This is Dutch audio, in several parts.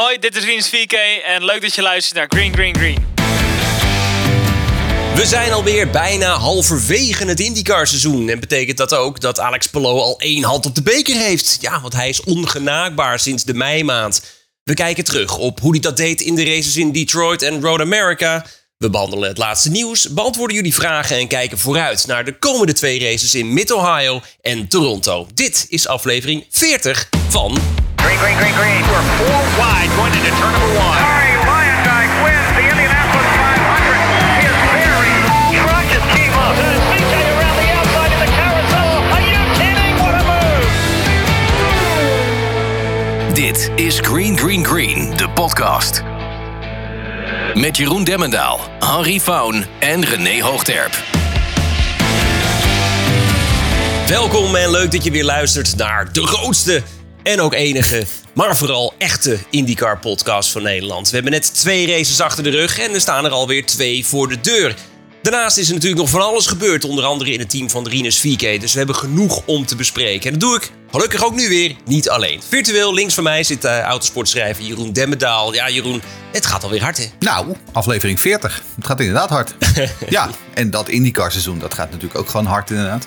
Hoi, dit is Rinus 4K en leuk dat je luistert naar Green Green Green. We zijn alweer bijna halverwege het IndyCar-seizoen. En betekent dat ook dat Alex Palou al één hand op de beker heeft? Ja, want hij is ongenaakbaar sinds de meimaand. We kijken terug op hoe hij dat deed in de races in Detroit en Road America. We behandelen het laatste nieuws, beantwoorden jullie vragen en kijken vooruit naar de komende twee races in Mid-Ohio en Toronto. Dit is aflevering 40 van Green, green, green, green. We're four wide going into turn number one. Sorry, Lyondike wins the Indianapolis 500. His very truck just came up. CJ around the outside in the carousel. Are you kidding? What a move! Dit is Green Green Green, de podcast. Met Jeroen Demmendaal, Henri Faun en René Hoogterp. Welkom en leuk dat je weer luistert naar de grootste en ook enige, maar vooral echte IndyCar podcast van Nederland. We hebben net twee races achter de rug en er staan er alweer twee voor de deur. Daarnaast is er natuurlijk nog van alles gebeurd, onder andere in het team van Rinus 4K. Dus we hebben genoeg om te bespreken. En dat doe ik gelukkig ook nu weer niet alleen. Virtueel links van mij zit uh, autosportschrijver Jeroen Demmendaal. Ja, Jeroen, het gaat alweer hard, hè? Nou, aflevering 40. Het gaat inderdaad hard. ja, en dat IndyCar seizoen, dat gaat natuurlijk ook gewoon hard inderdaad.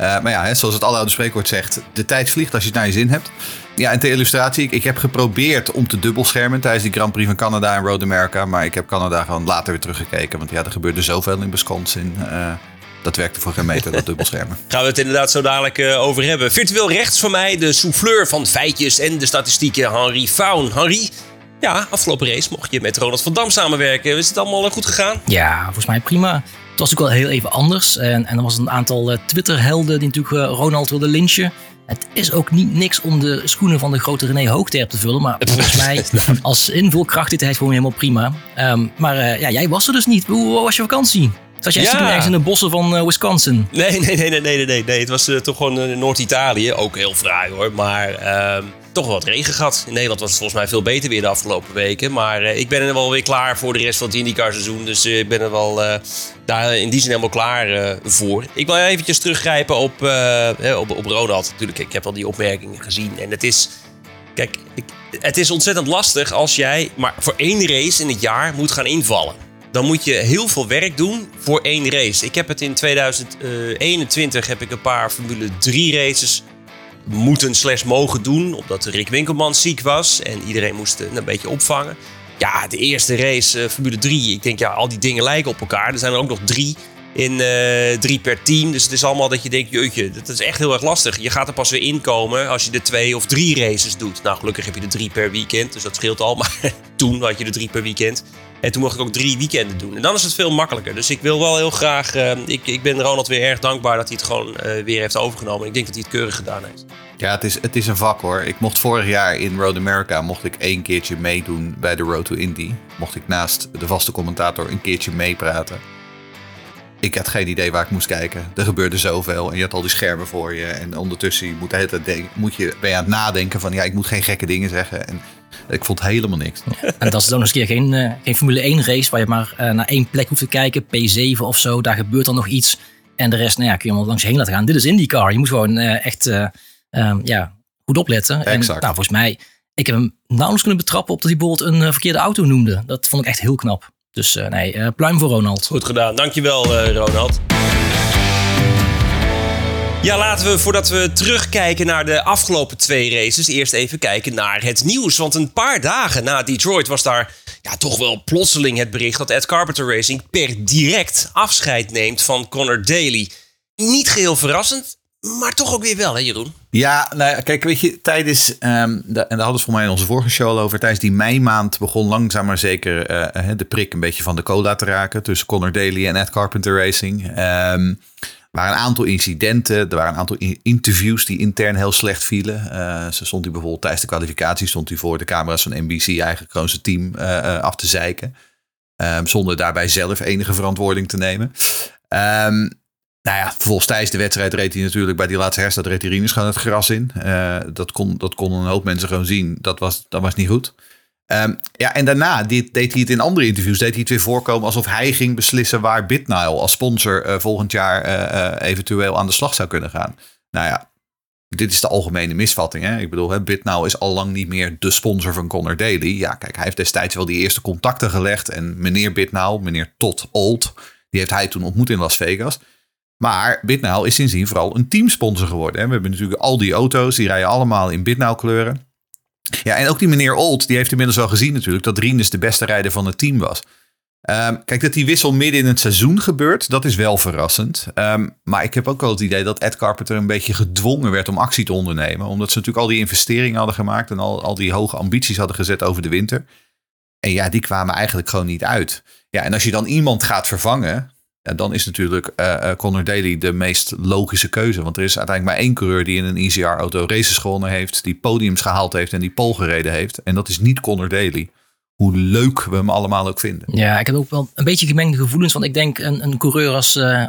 Uh, maar ja, hè, zoals het oude spreekwoord zegt, de tijd vliegt als je het naar je zin hebt. Ja, en ter illustratie, ik, ik heb geprobeerd om te dubbelschermen tijdens die Grand Prix van Canada en Road America. Maar ik heb Canada gewoon later weer teruggekeken. Want ja, er gebeurde zoveel in Wisconsin. Uh, dat werkte voor geen meter, dat dubbelschermen. Gaan we het inderdaad zo dadelijk uh, over hebben. Virtueel rechts van mij de souffleur van feitjes en de statistieken, Henri Faun. Henri, ja, afgelopen race mocht je met Ronald van Dam samenwerken. Is het allemaal goed gegaan? Ja, volgens mij prima. Het was ook wel heel even anders. En, en er was een aantal Twitter-helden die natuurlijk Ronald wilden lynchen. Het is ook niet niks om de schoenen van de grote René Hoogterp te vullen. Maar volgens mij als invulkracht dit hij gewoon helemaal prima. Um, maar uh, ja, jij was er dus niet. Hoe was je vakantie? Zat jij ja. ergens in de bossen van uh, Wisconsin? Nee, nee, nee, nee, nee, nee, nee. Het was uh, toch gewoon uh, Noord-Italië. Ook heel fraai hoor. Maar toch wel wat regen gehad. In Nederland was het volgens mij veel beter weer de afgelopen weken. Maar ik ben er wel weer klaar voor de rest van het IndyCar seizoen. Dus ik ben er wel daar in die zin helemaal klaar voor. Ik wil eventjes teruggrijpen op, op, op Ronald. Natuurlijk, ik heb al die opmerkingen gezien. En het is... Kijk, ik, het is ontzettend lastig als jij maar voor één race in het jaar moet gaan invallen dan moet je heel veel werk doen voor één race. Ik heb het in 2021 heb ik een paar Formule 3 races moeten slash mogen doen. Omdat Rick Winkelman ziek was en iedereen moest een beetje opvangen. Ja, de eerste race, uh, Formule 3. Ik denk, ja, al die dingen lijken op elkaar. Er zijn er ook nog drie in uh, drie per team. Dus het is allemaal dat je denkt, jeutje, dat is echt heel erg lastig. Je gaat er pas weer inkomen als je de twee of drie races doet. Nou, gelukkig heb je de drie per weekend, dus dat scheelt al. Maar toen had je de drie per weekend. En toen mocht ik ook drie weekenden doen. En dan is het veel makkelijker. Dus ik wil wel heel graag. Uh, ik, ik ben Ronald weer erg dankbaar dat hij het gewoon uh, weer heeft overgenomen. Ik denk dat hij het keurig gedaan heeft. Ja, het is, het is een vak hoor. Ik mocht vorig jaar in Road America mocht ik één keertje meedoen bij de Road to Indy. Mocht ik naast de vaste commentator een keertje meepraten. Ik had geen idee waar ik moest kijken. Er gebeurde zoveel en je had al die schermen voor je. En ondertussen moet, moet je, ben je aan het nadenken van ja, ik moet geen gekke dingen zeggen. En ik vond helemaal niks. En dat is dan eens een keer geen, uh, geen Formule 1 race waar je maar uh, naar één plek hoeft te kijken. P7 of zo, daar gebeurt dan nog iets. En de rest, nou ja, kun je allemaal langs je heen laten gaan. Dit is IndyCar. Je moet gewoon uh, echt um, ja, goed opletten. Exact. En nou, volgens mij, ik heb hem nauwelijks kunnen betrappen op dat hij bijvoorbeeld een verkeerde auto noemde. Dat vond ik echt heel knap. Dus nee, pluim voor Ronald. Goed gedaan. Dankjewel, Ronald. Ja, laten we voordat we terugkijken naar de afgelopen twee races, eerst even kijken naar het nieuws. Want een paar dagen na Detroit was daar ja, toch wel plotseling het bericht dat Ed Carpenter Racing per direct afscheid neemt van Connor Daly. Niet geheel verrassend, maar toch ook weer wel, hè, Jeroen? Ja, nou, kijk, weet je, tijdens, de, en daar hadden we voor mij in onze vorige show al over, tijdens die meimaand begon langzaam maar zeker uh, de prik een beetje van de cola te raken tussen Connor Daly en Ed Carpenter Racing. Um, er waren een aantal incidenten, er waren een aantal interviews die intern heel slecht vielen. Uh, zo stond hij bijvoorbeeld tijdens de kwalificatie stond hij voor de camera's van NBC eigenlijk gewoon zijn team af te zeiken. Um, zonder daarbij zelf enige verantwoording te nemen. Um, nou ja, vervolgens tijdens de wedstrijd reed hij natuurlijk bij die laatste herstart reed hij Rinus gewoon het gras in. Uh, dat, kon, dat konden een hoop mensen gewoon zien. Dat was, dat was niet goed. Um, ja, en daarna deed, hij het in andere interviews. Deed hij het weer voorkomen alsof hij ging beslissen waar BitNile als sponsor uh, volgend jaar uh, eventueel aan de slag zou kunnen gaan. Nou ja, dit is de algemene misvatting. Hè? Ik bedoel, hè, is al lang niet meer de sponsor van Connor Daly. Ja, kijk, hij heeft destijds wel die eerste contacten gelegd. En meneer BitNow, meneer Todd Old, die heeft hij toen ontmoet in Las Vegas. Maar BitNow is sindsdien vooral een teamsponsor geworden. Hè? We hebben natuurlijk al die auto's, die rijden allemaal in BitNow kleuren. Ja, en ook die meneer Old, die heeft inmiddels wel gezien natuurlijk dat Rinus de beste rijder van het team was. Ehm, kijk, dat die wissel midden in het seizoen gebeurt, dat is wel verrassend. Ehm, maar ik heb ook wel het idee dat Ed Carpenter een beetje gedwongen werd om actie te ondernemen. Omdat ze natuurlijk al die investeringen hadden gemaakt en al, al die hoge ambities hadden gezet over de winter. En ja, die kwamen eigenlijk gewoon niet uit. Ja, en als je dan iemand gaat vervangen, dan is natuurlijk uh, Connor Daly de meest logische keuze. Want er is uiteindelijk maar één coureur die in een ECR-auto races gewonnen heeft, die podiums gehaald heeft en die pole gereden heeft. En dat is niet Connor Daly hoe leuk we hem allemaal ook vinden. Ja, ik heb ook wel een beetje gemengde gevoelens. Want ik denk een, een coureur als, uh,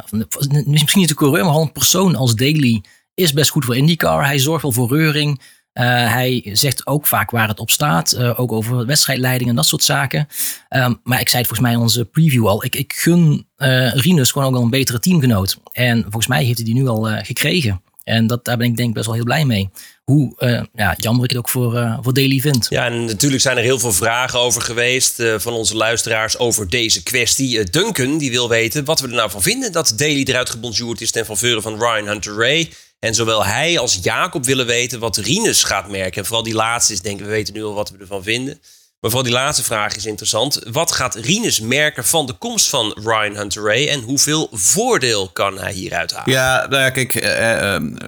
misschien niet de coureur, maar gewoon een persoon als Daly is best goed voor IndyCar. Hij zorgt wel voor reuring. Uh, hij zegt ook vaak waar het op staat. Uh, ook over wedstrijdleiding en dat soort zaken. Um, maar ik zei het volgens mij in onze preview al. Ik, ik gun uh, Rinus gewoon ook wel een betere teamgenoot. En volgens mij heeft hij die nu al gekregen. En dat, daar ben ik denk best wel heel blij mee. Hoe uh, ja, jammer ik het ook voor, uh, voor Daily vind. Ja, en natuurlijk zijn er heel veel vragen over geweest van onze luisteraars over deze kwestie. Duncan die wil weten wat we er nou van vinden dat Daily eruit gebonjourd is ten faveur van Ryan Hunter Ray. En zowel hij als Jacob willen weten wat Rinus gaat merken. En vooral die laatste is denk ik, we weten nu al wat we ervan vinden. Maar vooral die laatste vraag is interessant. Wat gaat Rinus merken van de komst van Ryan Hunter Ray en hoeveel voordeel kan hij hieruit halen? Ja, nou ja kijk, uh,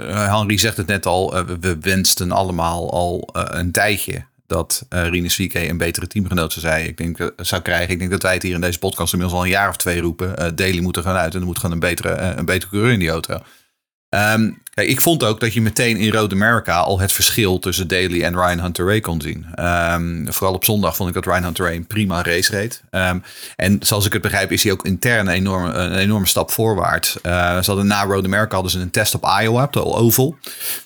uh, Henry zegt het net al. We wensten allemaal al een tijdje dat Rinus VK een betere teamgenoot zou, zijn. Ik denk, zou krijgen. Ik denk dat wij het hier in deze podcast inmiddels al een jaar of twee roepen. Daly moet er gaan uit en er moet gewoon een betere, een betere coureur in die auto. Kijk, ik vond ook dat je meteen in Road America al het verschil tussen Daly en Ryan Hunter Ray kon zien. Um, vooral op zondag vond ik dat Ryan Hunter Ray een prima race reed. Um, en zoals ik het begrijp is hij ook intern een enorme, een enorme stap voorwaarts. Uh, ze hadden na Road America hadden ze een test op Iowa, op de Oval.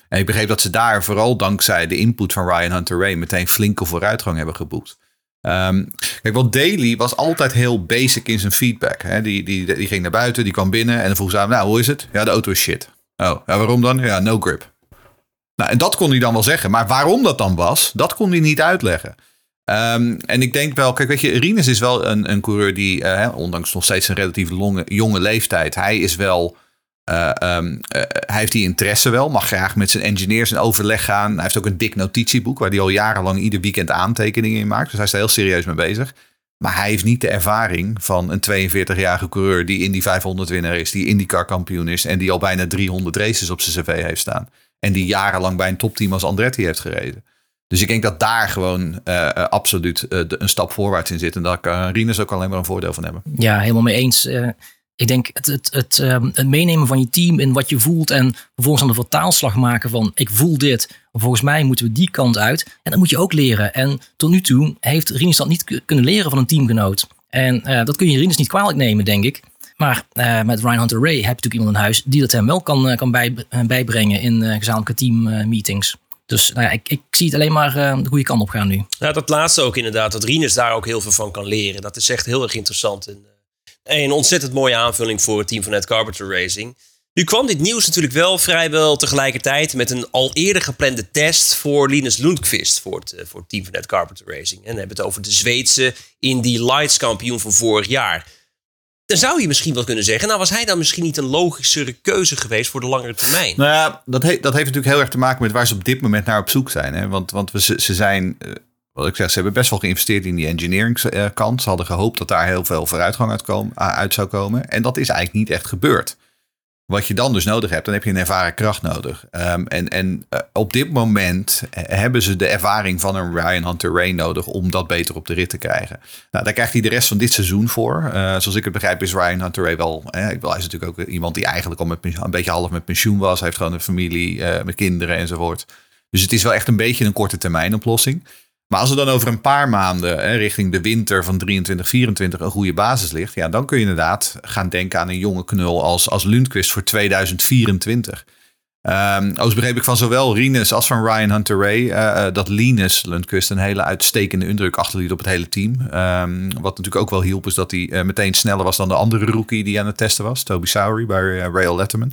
En ik begreep dat ze daar vooral dankzij de input van Ryan Hunter Ray meteen flinke vooruitgang hebben geboekt. Kijk, want Daly was altijd heel basic in zijn feedback. Hè? Die, die, die ging naar buiten, die kwam binnen en dan vroeg ze aan, nou, hoe is het? Ja, de auto is shit. Oh, ja, waarom dan? Ja, no grip. Nou, en dat kon hij dan wel zeggen. Maar waarom dat dan was, dat kon hij niet uitleggen. Um, en ik denk wel, kijk, weet je, Rinus is wel een, een coureur die, uh, ondanks nog steeds een relatief longe, jonge leeftijd, hij is wel, uh, um, uh, hij heeft die interesse wel, mag graag met zijn engineers in overleg gaan. Hij heeft ook een dik notitieboek waar hij al jarenlang ieder weekend aantekeningen in maakt. Dus hij is heel serieus mee bezig. Maar hij heeft niet de ervaring van een 42-jarige coureur die in die 500 winnaar is, die IndyCar kampioen is en die al bijna 300 races op zijn cv heeft staan. En die jarenlang bij een topteam als Andretti heeft gereden. Dus ik denk dat daar gewoon uh, absoluut uh, een stap voorwaarts in zit. En daar kan Rinus ook alleen maar een voordeel van hebben. Ja, helemaal mee eens ik denk het, het, het, um, het, meenemen van je team in wat je voelt en vervolgens aan de vertaalslag maken van ik voel dit, volgens mij moeten we die kant uit. En dat moet je ook leren. En tot nu toe heeft Rinus dat niet kunnen leren van een teamgenoot. En uh, dat kun je Rinus niet kwalijk nemen, denk ik. Maar uh, met Ryan Hunter Ray heb je natuurlijk iemand in huis die dat hem wel kan, uh, kan bij, bijbrengen in gezamenlijke teammeetings. Dus nou ja, ik, ik, zie het alleen maar de goede kant op gaan nu. Ja, dat laatste ook inderdaad, dat Rinus daar ook heel veel van kan leren. Dat is echt heel erg interessant. En, een ontzettend mooie aanvulling voor het team van Ed Carpenter Racing. Nu kwam dit nieuws natuurlijk wel vrijwel tegelijkertijd met een al eerder geplande test voor Linus Lundqvist voor het, voor het team van Ed Carpenter Racing. En dan hebben het over de Zweedse Indy Lights kampioen van vorig jaar. Dan zou je misschien wel kunnen zeggen, nou was hij dan misschien niet een logischere keuze geweest voor de langere termijn? Nou ja, dat, dat heeft natuurlijk heel erg te maken met waar ze op dit moment naar op zoek zijn. Hè? Want, want we, ze zijn wat ik zeg, ze hebben best wel geïnvesteerd in die engineering kant. Ze hadden gehoopt dat daar heel veel vooruitgang uit, uit zou komen. En dat is eigenlijk niet echt gebeurd. Wat je dan dus nodig hebt, dan heb je een ervaren kracht nodig. Um, en en uh, op dit moment hebben ze de ervaring van een Ryan Hunter Ray nodig om dat beter op de rit te krijgen. Nou, daar krijgt hij de rest van dit seizoen voor. Uh, zoals ik het begrijp is Ryan Hunter Ray wel, eh, hij is natuurlijk ook iemand die eigenlijk al met, een beetje half met pensioen was. Hij heeft gewoon een familie uh, met kinderen enzovoort. Dus het is wel echt een beetje een korte termijn oplossing. Maar als er dan over een paar maanden hè, richting de winter van 23, 24 een goede basis ligt, ja, dan kun je inderdaad gaan denken aan een jonge knul als, als Lundqvist voor 2024. Um, overigens begreep ik van zowel Rinus als van Ryan Hunter Ray uh, dat Linus Lundqvist een hele uitstekende indruk achterliet op het hele team. Um, wat natuurlijk ook wel hielp is dat hij uh, meteen sneller was dan de andere rookie die aan het testen was, Toby Sowery bij Rail Letterman.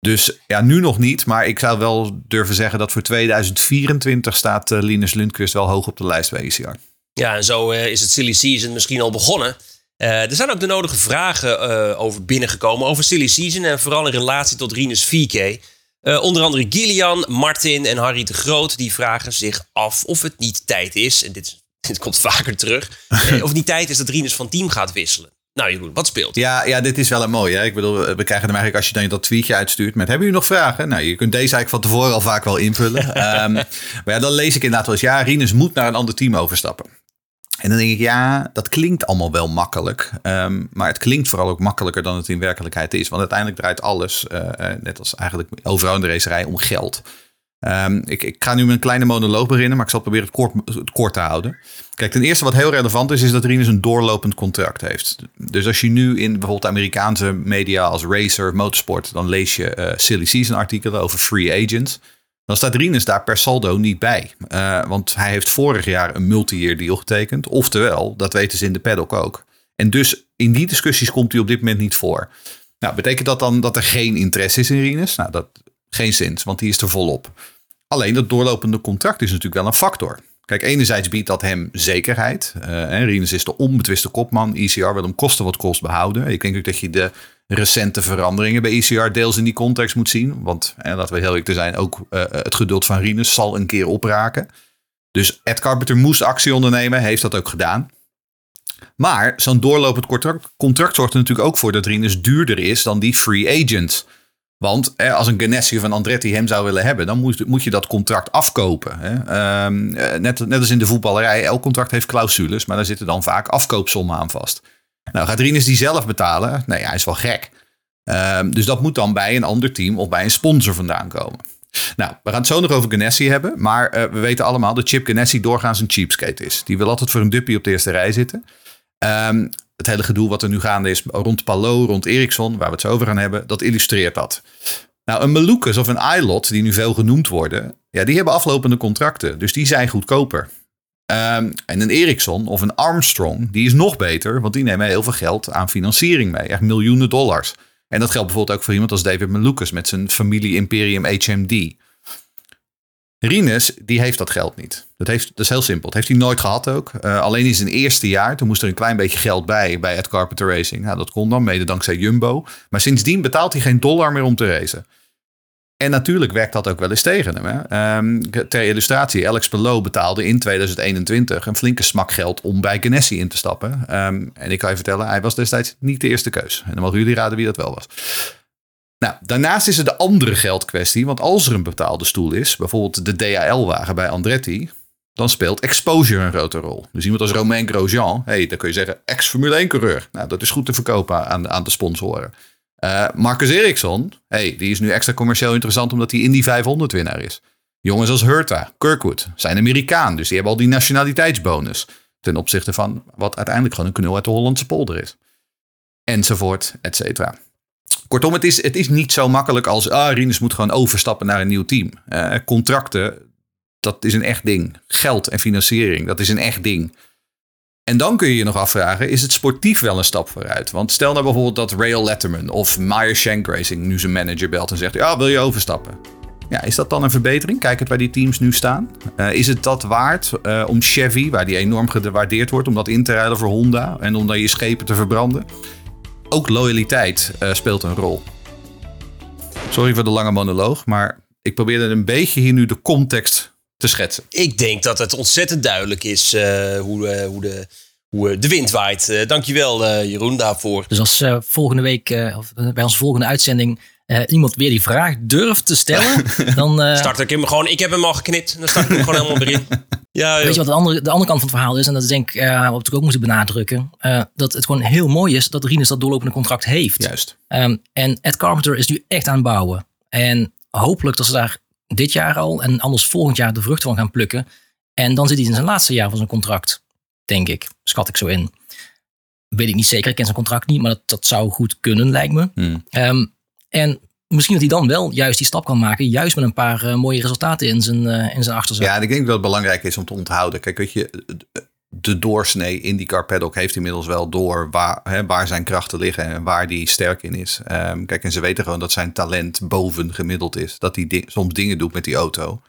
Dus ja, nu nog niet. Maar ik zou wel durven zeggen dat voor 2024 staat eh, Linus Lundqvist wel hoog op de lijst bij ECR. Ja, en zo eh, is het silly season misschien al begonnen. Eh, er zijn ook de nodige vragen over binnengekomen over silly season en vooral in relatie tot Rinus VK. Onder andere Gillian, Martin en Harry de Groot die vragen zich af of het niet tijd is, en dit, dit komt vaker terug, of het niet tijd is dat Rinus van team gaat wisselen. Nou Jeroen, wat speelt? Ja, ja, dit is wel een mooie. Hè? Ik bedoel, we krijgen hem eigenlijk als je dan dat tweetje uitstuurt met hebben jullie nog vragen? Nou, je kunt deze eigenlijk van tevoren al vaak wel invullen. Ehm, maar ja, dan lees ik inderdaad wel eens, ja, Rinus moet naar een ander team overstappen. En dan denk ik, ja, dat klinkt allemaal wel makkelijk. Ehm, maar het klinkt vooral ook makkelijker dan het in werkelijkheid is. Want uiteindelijk draait alles, eh, eh, net als eigenlijk overal in de racerij, om geld. Ehm, ik, ik ga nu met een kleine monoloog beginnen, maar ik zal proberen het kort, het kort te houden. Kijk, ten eerste wat heel relevant is, is dat Rinus een doorlopend contract heeft. Dus als je nu in bijvoorbeeld Amerikaanse media als Racer, Motorsport, dan lees je eh, silly season artikelen over free agents. Dan staat Rinus daar per saldo niet bij. Eh, want hij heeft vorig jaar een multi-year deal getekend. Oftewel, dat weten ze in de paddock ook. En dus in die discussies komt hij op dit moment niet voor. Nou, betekent dat dan dat er geen interesse is in Rinus? Nou, dat geen zin, want die is er volop. Alleen dat doorlopende contract is natuurlijk wel een factor. Kijk, enerzijds biedt dat hem zekerheid. Uh, Rinus is de onbetwiste kopman. ECR wil hem kosten wat kost behouden. Ik denk ook dat je de recente veranderingen bij ECR deels in die context moet zien. Want eh, laten we heel eerlijk zijn, ook uh, het geduld van Rinus zal een keer opraken. Dus Ed Carpenter moest actie ondernemen, heeft dat ook gedaan. Maar zo'n doorlopend contract, contract zorgt er natuurlijk ook voor dat Rinus duurder is dan die free agent. Want eh, als een Ganassi of een Andretti hem zou willen hebben, dan moet, moet je dat contract afkopen. Hè? Um, net, net als in de voetballerij, elk contract heeft clausules, maar daar zitten dan vaak afkoopsommen aan vast. Nou, gaat Rinus die zelf betalen? Nee, hij is wel gek. Um, dus dat moet dan bij een ander team of bij een sponsor vandaan komen. Nou, we gaan het zo nog over Ganassi hebben. Maar uh, we weten allemaal dat Chip Ganassi doorgaans een cheapskate is. Die wil altijd voor een duppie op de eerste rij zitten. Um, het hele gedoe wat er nu gaande is rond Palo, rond Ericsson, waar we het zo over gaan hebben, dat illustreert dat. Nou, een Malucas of een iLot, die nu veel genoemd worden, ja, die hebben aflopende contracten. Dus die zijn goedkoper. Um, en een Ericsson of een Armstrong, die is nog beter, want die nemen heel veel geld aan financiering mee. Echt miljoenen dollars. En dat geldt bijvoorbeeld ook voor iemand als David Malucas met zijn familie Imperium HMD. Rinus, die heeft dat geld niet. Dat, heeft, dat is heel simpel. Dat heeft hij nooit gehad ook. Uh, alleen in zijn eerste jaar, toen moest er een klein beetje geld bij bij Ed Carpenter Racing. Nou, dat kon dan, mede dankzij Jumbo. Maar sindsdien betaalt hij geen dollar meer om te racen. En natuurlijk werkt dat ook wel eens tegen hem. Hè? Um, ter illustratie, Alex Pelot betaalde in 2021 een flinke smak geld om bij Ganassi in te stappen. Um, en ik kan je vertellen, hij was destijds niet de eerste keus. En dan mogen jullie raden wie dat wel was. Nou, daarnaast is er de andere geldkwestie. Want als er een betaalde stoel is, bijvoorbeeld de DHL-wagen bij Andretti, dan speelt exposure een grote rol. Dus iemand als Romain Grosjean, hey, dan kun je zeggen ex-Formule 1-coureur. Nou, dat is goed te verkopen aan, aan de sponsoren. Uh, Marcus Ericsson, hey, die is nu extra commercieel interessant omdat hij in die 500 winnaar is. Jongens als Hurta, Kirkwood, zijn Amerikaan, dus die hebben al die nationaliteitsbonus. Ten opzichte van wat uiteindelijk gewoon een knul uit de Hollandse polder is. Enzovoort, et cetera. Kortom, het is, het is niet zo makkelijk als ah, Rinus moet gewoon overstappen naar een nieuw team. Uh, contracten, dat is een echt ding. Geld en financiering, dat is een echt ding. En dan kun je je nog afvragen, is het sportief wel een stap vooruit? Want stel nou bijvoorbeeld dat Rail Letterman of Meyer Shank Racing nu zijn manager belt en zegt, ja, wil je overstappen? Ja, is dat dan een verbetering? Kijk het waar die teams nu staan. Uh, is het dat waard uh, om Chevy, waar die enorm gewaardeerd wordt, om dat in te ruilen voor Honda en om dan je schepen te verbranden? Ook loyaliteit uh, speelt een rol. Sorry voor de lange monoloog, maar ik probeerde een beetje hier nu de context te schetsen. Ik denk dat het ontzettend duidelijk is uh, hoe, uh, hoe, de, hoe de wind waait. Uh, dankjewel Jeroen daarvoor. Dus als volgende week, of bij onze volgende uitzending, iemand weer die vraag durft te stellen, dan... start ik hem gewoon, ik heb hem al geknipt, dan start ik hem gewoon helemaal erin. Ja, Weet je wat de andere, de andere kant van het verhaal is? En dat is denk ik, uh, wat ik ook moeten benadrukken. Uh, dat het gewoon heel mooi is dat Rinus dat doorlopende contract heeft. Juist. Um, en Ed Carpenter is nu echt aan het bouwen. En hopelijk dat ze daar dit jaar al en anders volgend jaar de vruchten van gaan plukken. En dan zit hij in zijn laatste jaar van zijn contract. Denk ik. Schat ik zo in. Weet ik niet zeker. Ik ken zijn contract niet. Maar dat, dat zou goed kunnen, lijkt me. Hmm. Um, en misschien dat hij dan wel juist die stap kan maken. Juist met een paar uh, mooie resultaten in zijn, uh, in zijn achterzak. Ja, en ik denk dat het belangrijk is om te onthouden. Kijk, weet je, de doorsnee IndyCar paddock heeft inmiddels wel door waar, hè, waar zijn krachten liggen en waar die sterk in is. Ehm, kijk, en ze weten gewoon dat zijn talent boven gemiddeld is. Dat hij soms dingen doet met die auto.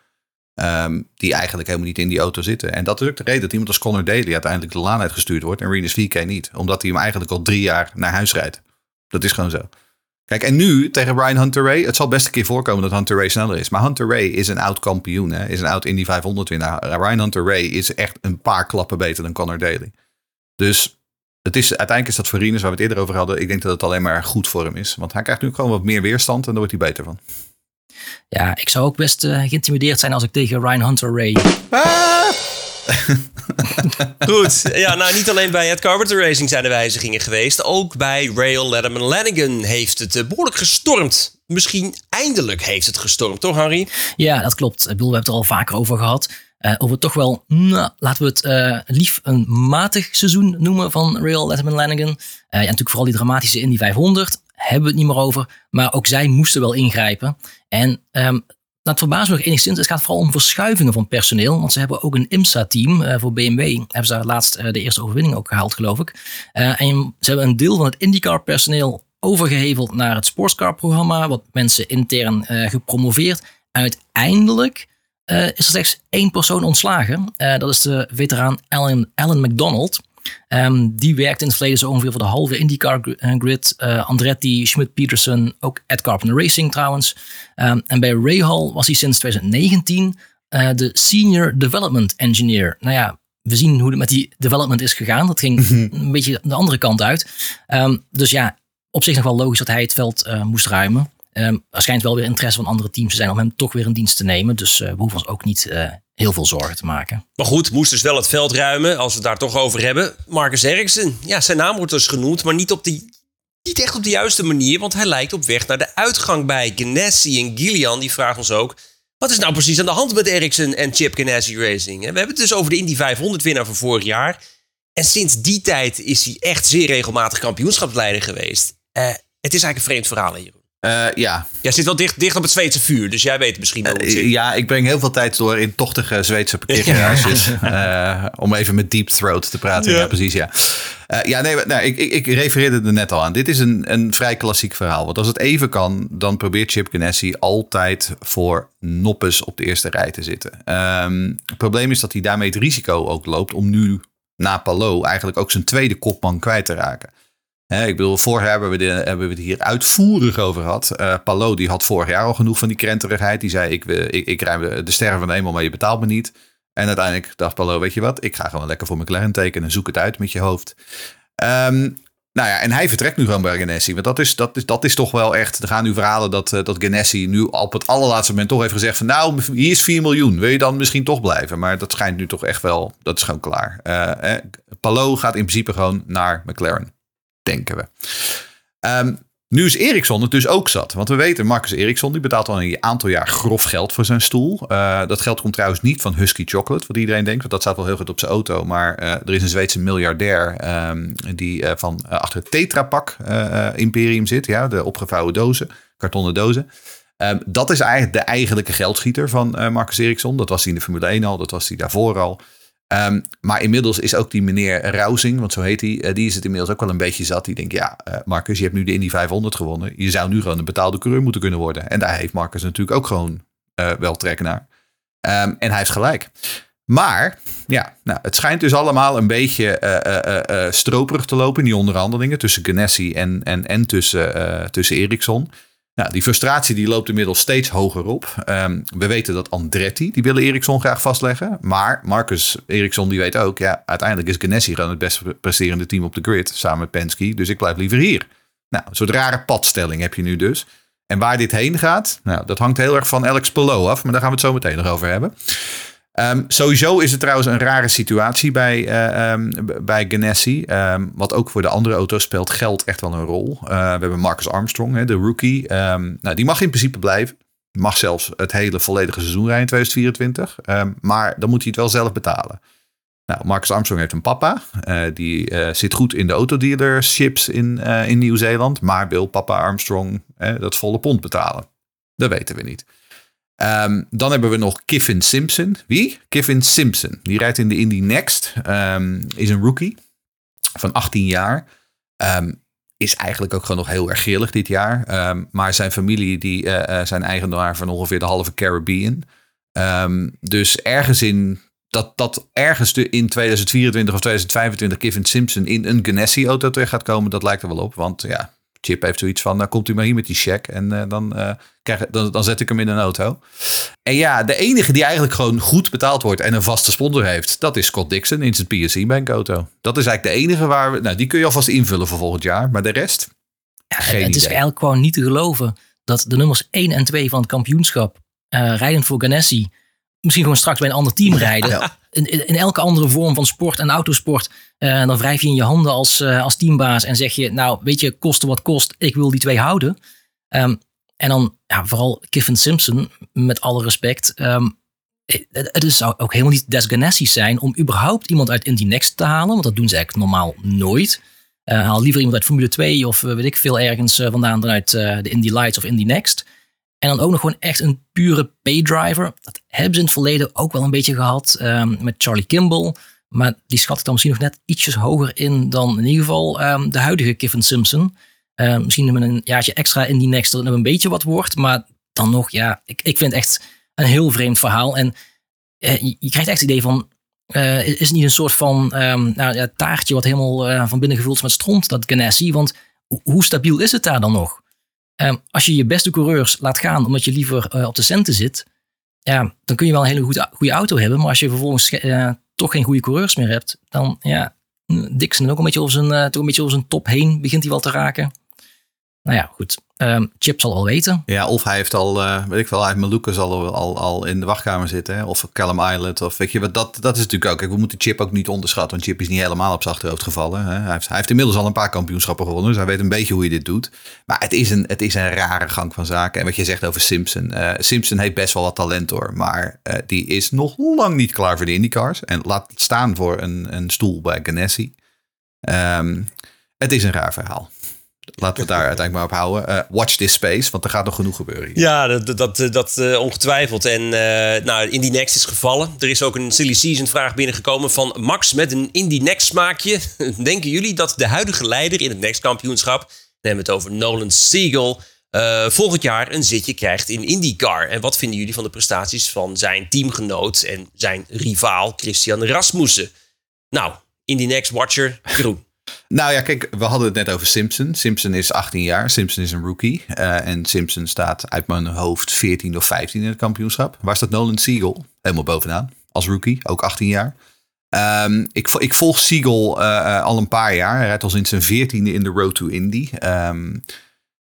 ehm, die eigenlijk helemaal niet in die auto zitten. En dat is ook de reden dat iemand als Connor Daly uiteindelijk de laan uitgestuurd wordt en Rinus VK niet. Omdat hij hem eigenlijk al drie jaar naar huis rijdt. Dat is gewoon zo. Kijk, en nu tegen Brian Hunter Ray. Het zal best een keer voorkomen dat Hunter Ray sneller is. Maar Hunter Ray is een oud kampioen. Hè? Is een oud Indy 500 winnaar. Brian Hunter Ray is echt een paar klappen beter dan Connor Daly. Dus het is, uiteindelijk is dat voor Rinus, waar we het eerder over hadden. Ik denk dat het alleen maar goed voor hem is. Want hij krijgt nu gewoon wat meer weerstand en daar wordt hij beter van. Ja, ik zou ook best eh, geïntimideerd zijn als ik tegen Ryan Hunter Ray. Goed, ja, nou niet alleen bij het Carpenter Racing zijn er wijzigingen geweest. Ook bij Rail Letterman Lanigan heeft het eh, behoorlijk gestormd. Misschien eindelijk heeft het gestormd, toch Harry? Ja, dat klopt. Ik bedoel, we hebben het er al vaker over gehad. Eh, over toch wel, nou, laten we het eh, lief een matig seizoen noemen van Rail Letterman Lanigan. Eh, ja, natuurlijk vooral die dramatische Indy 500. Hebben we het niet meer over. Maar ook zij moesten wel ingrijpen. En ehm, het verbaast me enigszins. Het gaat vooral om verschuivingen van personeel. Want ze hebben ook een IMSA-team eh, voor BMW. Hebben ze daar laatst eh, de eerste overwinning ook gehaald, geloof ik. Eh, en ze hebben een deel van het IndyCar-personeel overgeheveld naar het sportscar-programma. Wat mensen intern gepromoveerd. Uiteindelijk is er slechts één persoon ontslagen. Dat is de veteraan Alan McDonald. Ehm, die werkte in het verleden zo ongeveer voor de halve IndyCar eh, grid. Eh, Andretti, Schmidt Peterson, ook Ed Carpenter Racing trouwens. Ehm, en bij Rahal was hij sinds 2019 eh, de Senior Development Engineer. Nou ja, we zien hoe het met die development is gegaan. Dat ging een beetje de andere kant uit. Ehm, dus ja, op zich nog wel logisch dat hij het veld moest ruimen. Ehm er schijnt wel weer interesse van andere teams te zijn om hem toch weer in dienst te nemen. Dus eh, we hoeven ons ook niet eh, heel veel zorgen te maken. Maar goed, moest dus wel het veld ruimen, als we het daar toch over hebben. Marcus Eriksen, ja, zijn naam wordt dus genoemd, maar niet, op die, niet echt op de juiste manier. Want hij lijkt op weg naar de uitgang bij Ganassi. En Gillian, die vraagt ons ook, wat is nou precies aan de hand met Eriksen en Chip Ganassi Racing? We hebben het dus over de Indy 500 winnaar van vorig jaar. En sinds die tijd is hij echt zeer regelmatig kampioenschapsleider geweest. Eh, het is eigenlijk een vreemd verhaal hier. Eh, ja. Jij zit wel dicht, dicht op het Zweedse vuur, dus jij weet misschien wel hoe het zit. Eh, ja, ik breng heel veel tijd door in tochtige Zweedse parkeergarages. Eh, om even met Deep Throat te praten. Ja, Ja. precies, ja. Ja, nee, nou, ik, ik, ik refereerde er net al aan. Dit is een, een vrij klassiek verhaal. Want als het even kan, dan probeert Chip Ganassi altijd voor noppes op de eerste rij te zitten. Ehm, het probleem is dat hij daarmee het risico ook loopt om nu na Palou eigenlijk ook zijn tweede kopman kwijt te raken. Ik bedoel, vorig jaar hebben we, hebben we het hier uitvoerig over gehad. Eh Palo die had vorig jaar al genoeg van die krenterigheid. Die zei, ik, ik, ik rij de- sterren van hemel, maar je betaalt me niet. En uiteindelijk dacht Palo, weet je wat, ik ga gewoon lekker voor McLaren tekenen. Zoek het uit met je hoofd. Ehm, nou ja, en hij vertrekt nu gewoon bij Ganassi. Want dat is, dat is, dat is toch wel echt... Er gaan nu verhalen dat, eh, dat nu op het allerlaatste moment toch heeft gezegd van... Nou, hier is 4 miljoen. Wil je dan misschien toch blijven? Maar dat schijnt nu toch echt wel... Dat is gewoon klaar. Eh, eh, Palou gaat in principe gewoon naar McLaren. Denken we. Ehm, nu is Ericsson het dus ook zat. Want we weten, Marcus Ericsson die betaalt al een aantal jaar grof geld voor zijn stoel. Eh, dat geld komt trouwens niet van Husky Chocolate, wat iedereen denkt. Want dat staat wel heel goed op zijn auto. Maar eh, er is een Zweedse miljardair ehm, die eh, van achter het Tetra Pak eh, imperium zit. Ja, de opgevouwen dozen, kartonnen dozen. Ehm, dat is eigenlijk de eigenlijke geldschieter van Marcus Ericsson. Dat was hij in de Formule 1 al, dat was hij daarvoor al. Ehm, maar inmiddels is ook die meneer Rousing, want zo heet hij, eh, die is het inmiddels ook wel een beetje zat. Die denkt, ja, eh, Marcus, je hebt nu de Indy 500 gewonnen. Je zou nu gewoon een betaalde coureur moeten kunnen worden. En daar heeft Marcus natuurlijk ook gewoon eh, wel trek naar. Ehm, en hij heeft gelijk. Maar, ja, nou, het schijnt dus allemaal een beetje stroperig te lopen in die onderhandelingen tussen Ganassi en, en, en tussen, tussen Ericsson. Nou, die frustratie die loopt inmiddels steeds hoger op. Ehm, we weten dat Andretti, die willen Ericsson graag vastleggen. Maar Marcus Ericsson die weet ook, ja, uiteindelijk is Ganassi gewoon het best presterende team op de grid. Samen met Penske, dus ik blijf liever hier. Nou, een rare padstelling heb je nu dus. En waar dit heen gaat, nou, dat hangt heel erg van Alex Palou af. Maar daar gaan we het zo meteen nog over hebben. Ehm, sowieso is het trouwens een rare situatie bij, ehm, b- bij Ganassi. Ehm, wat ook voor de andere auto's speelt geld echt wel een rol. Eh, we hebben Marcus Armstrong, hè, de rookie. Nou, die mag in principe blijven. Mag zelfs het hele volledige seizoen rijden in 2024. Ehm, maar dan moet hij het wel zelf betalen. Nou, Marcus Armstrong heeft een papa. Eh, die zit goed in de autodealerships in, in Nieuw-Zeeland. Maar wil papa Armstrong dat volle pond betalen? Dat weten we niet. Ehm, dan hebben we nog Kiffin Simpson. Wie? Kiffin Simpson. Die rijdt in de Indy Next. Ehm, is een rookie van 18 jaar. Ehm, is eigenlijk ook gewoon nog heel erg grillig dit jaar. Maar zijn familie die eh, eh, zijn eigenaar van ongeveer de halve Caribbean. Dus ergens in dat, dat ergens in 2024 of 2025 Kevin Simpson in een Ganassi-auto terecht gaat komen, dat lijkt er wel op. Want ja, Chip heeft zoiets van, nou komt u maar hier met die check en eh, dan, eh, krijg, dan, dan zet ik hem in een auto. En ja, de enige die eigenlijk gewoon goed betaald wordt en een vaste sponsor heeft, dat is Scott Dixon in zijn PSC Bank auto. Dat is eigenlijk de enige waar we, nou die kun je alvast invullen voor volgend jaar, maar de rest, Ja, Geen het is eigenlijk gewoon niet te geloven dat de nummers 1 en 2 van het kampioenschap eh rijdend voor Ganassi misschien gewoon straks bij een ander team rijden. In, in, in elke andere vorm van sport en autosport. eh, dan wrijf je in je handen als, eh, als teambaas en zeg je, nou weet je, koste wat kost, ik wil die twee houden. Ehm, en dan ja, vooral Kiffin Simpson, met alle respect. ehm, het, is, zou ook helemaal niet des Ganassi's zijn om überhaupt iemand uit Indy Next te halen. Want dat doen ze eigenlijk normaal nooit. Eh, haal liever iemand uit Formule 2 of weet ik veel ergens vandaan dan uit de Indy Lights of Indy Next. En dan ook nog gewoon echt een pure paydriver. Dat hebben ze in het verleden ook wel een beetje gehad ehm, met Charlie Kimball. Maar die schat ik dan misschien nog net ietsjes hoger in dan in ieder geval ehm, de huidige Kevin Simpson. Eh, misschien met een jaartje extra in die next dat het een beetje wat wordt. Maar dan nog, ja, ik, ik vind het echt een heel vreemd verhaal. En eh, je, krijgt echt het idee van, eh, is het niet een soort van ehm, nou, ja, taartje wat helemaal eh, van binnen gevuld is met stront, dat Ganassi? Want ho- hoe stabiel is het daar dan nog? Ehm, als je je beste coureurs laat gaan omdat je liever eh, op de centen zit, ja, dan kun je wel een hele goede, goede auto hebben. Maar als je vervolgens eh, toch geen goede coureurs meer hebt, dan ja, Dixon ook een beetje over zijn, eh, toch een beetje over zijn top heen begint hij wel te raken. Nou ja, goed. Ehm, Chip zal al weten. Ja, of hij heeft al, eh, weet ik wel, hij heeft Malukas al, al, al in de wachtkamer zitten. Hè? Of Callum Island. Of weet je wat, dat, dat is natuurlijk ook. Kijk, we moeten Chip ook niet onderschatten. Want Chip is niet helemaal op zijn achterhoofd gevallen. Hè? Hij, heeft, hij heeft inmiddels al een paar kampioenschappen gewonnen. Dus hij weet een beetje hoe je dit doet. Maar het is een, het is een rare gang van zaken. En wat je zegt over Simpson. eh, Simpson heeft best wel wat talent hoor. Maar eh, die is nog lang niet klaar voor de IndyCars. En laat staan voor een, een stoel bij Ganassi. Ehm, het is een raar verhaal. Laten we het daar uiteindelijk maar op houden. Eh, watch this space, want er gaat nog genoeg gebeuren. hier. Ja, dat, dat, dat, dat, eh, ongetwijfeld. En eh nou, Indy Next is gevallen. Er is ook een silly season vraag binnengekomen van Max met een Indy Next smaakje. Denken jullie dat de huidige leider in het Next kampioenschap, dan hebben we het over Nolan Siegel, eh, volgend jaar een zitje krijgt in IndyCar? En wat vinden jullie van de prestaties van zijn teamgenoot en zijn rivaal Christian Rasmussen? Nou, Indy Next watcher, Groen. Nou ja, kijk, we hadden het net over Simpson. Simpson is 18 jaar. Simpson is een rookie. Eh, en Simpson staat uit mijn hoofd 14 of 15 in het kampioenschap. Waar staat Nolan Siegel? Helemaal bovenaan. Als rookie, ook 18 jaar. Ehm, ik, ik volg Siegel eh, eh, al een paar jaar. Hij rijdt al sinds zijn 14e in de Road to Indy. Ehm,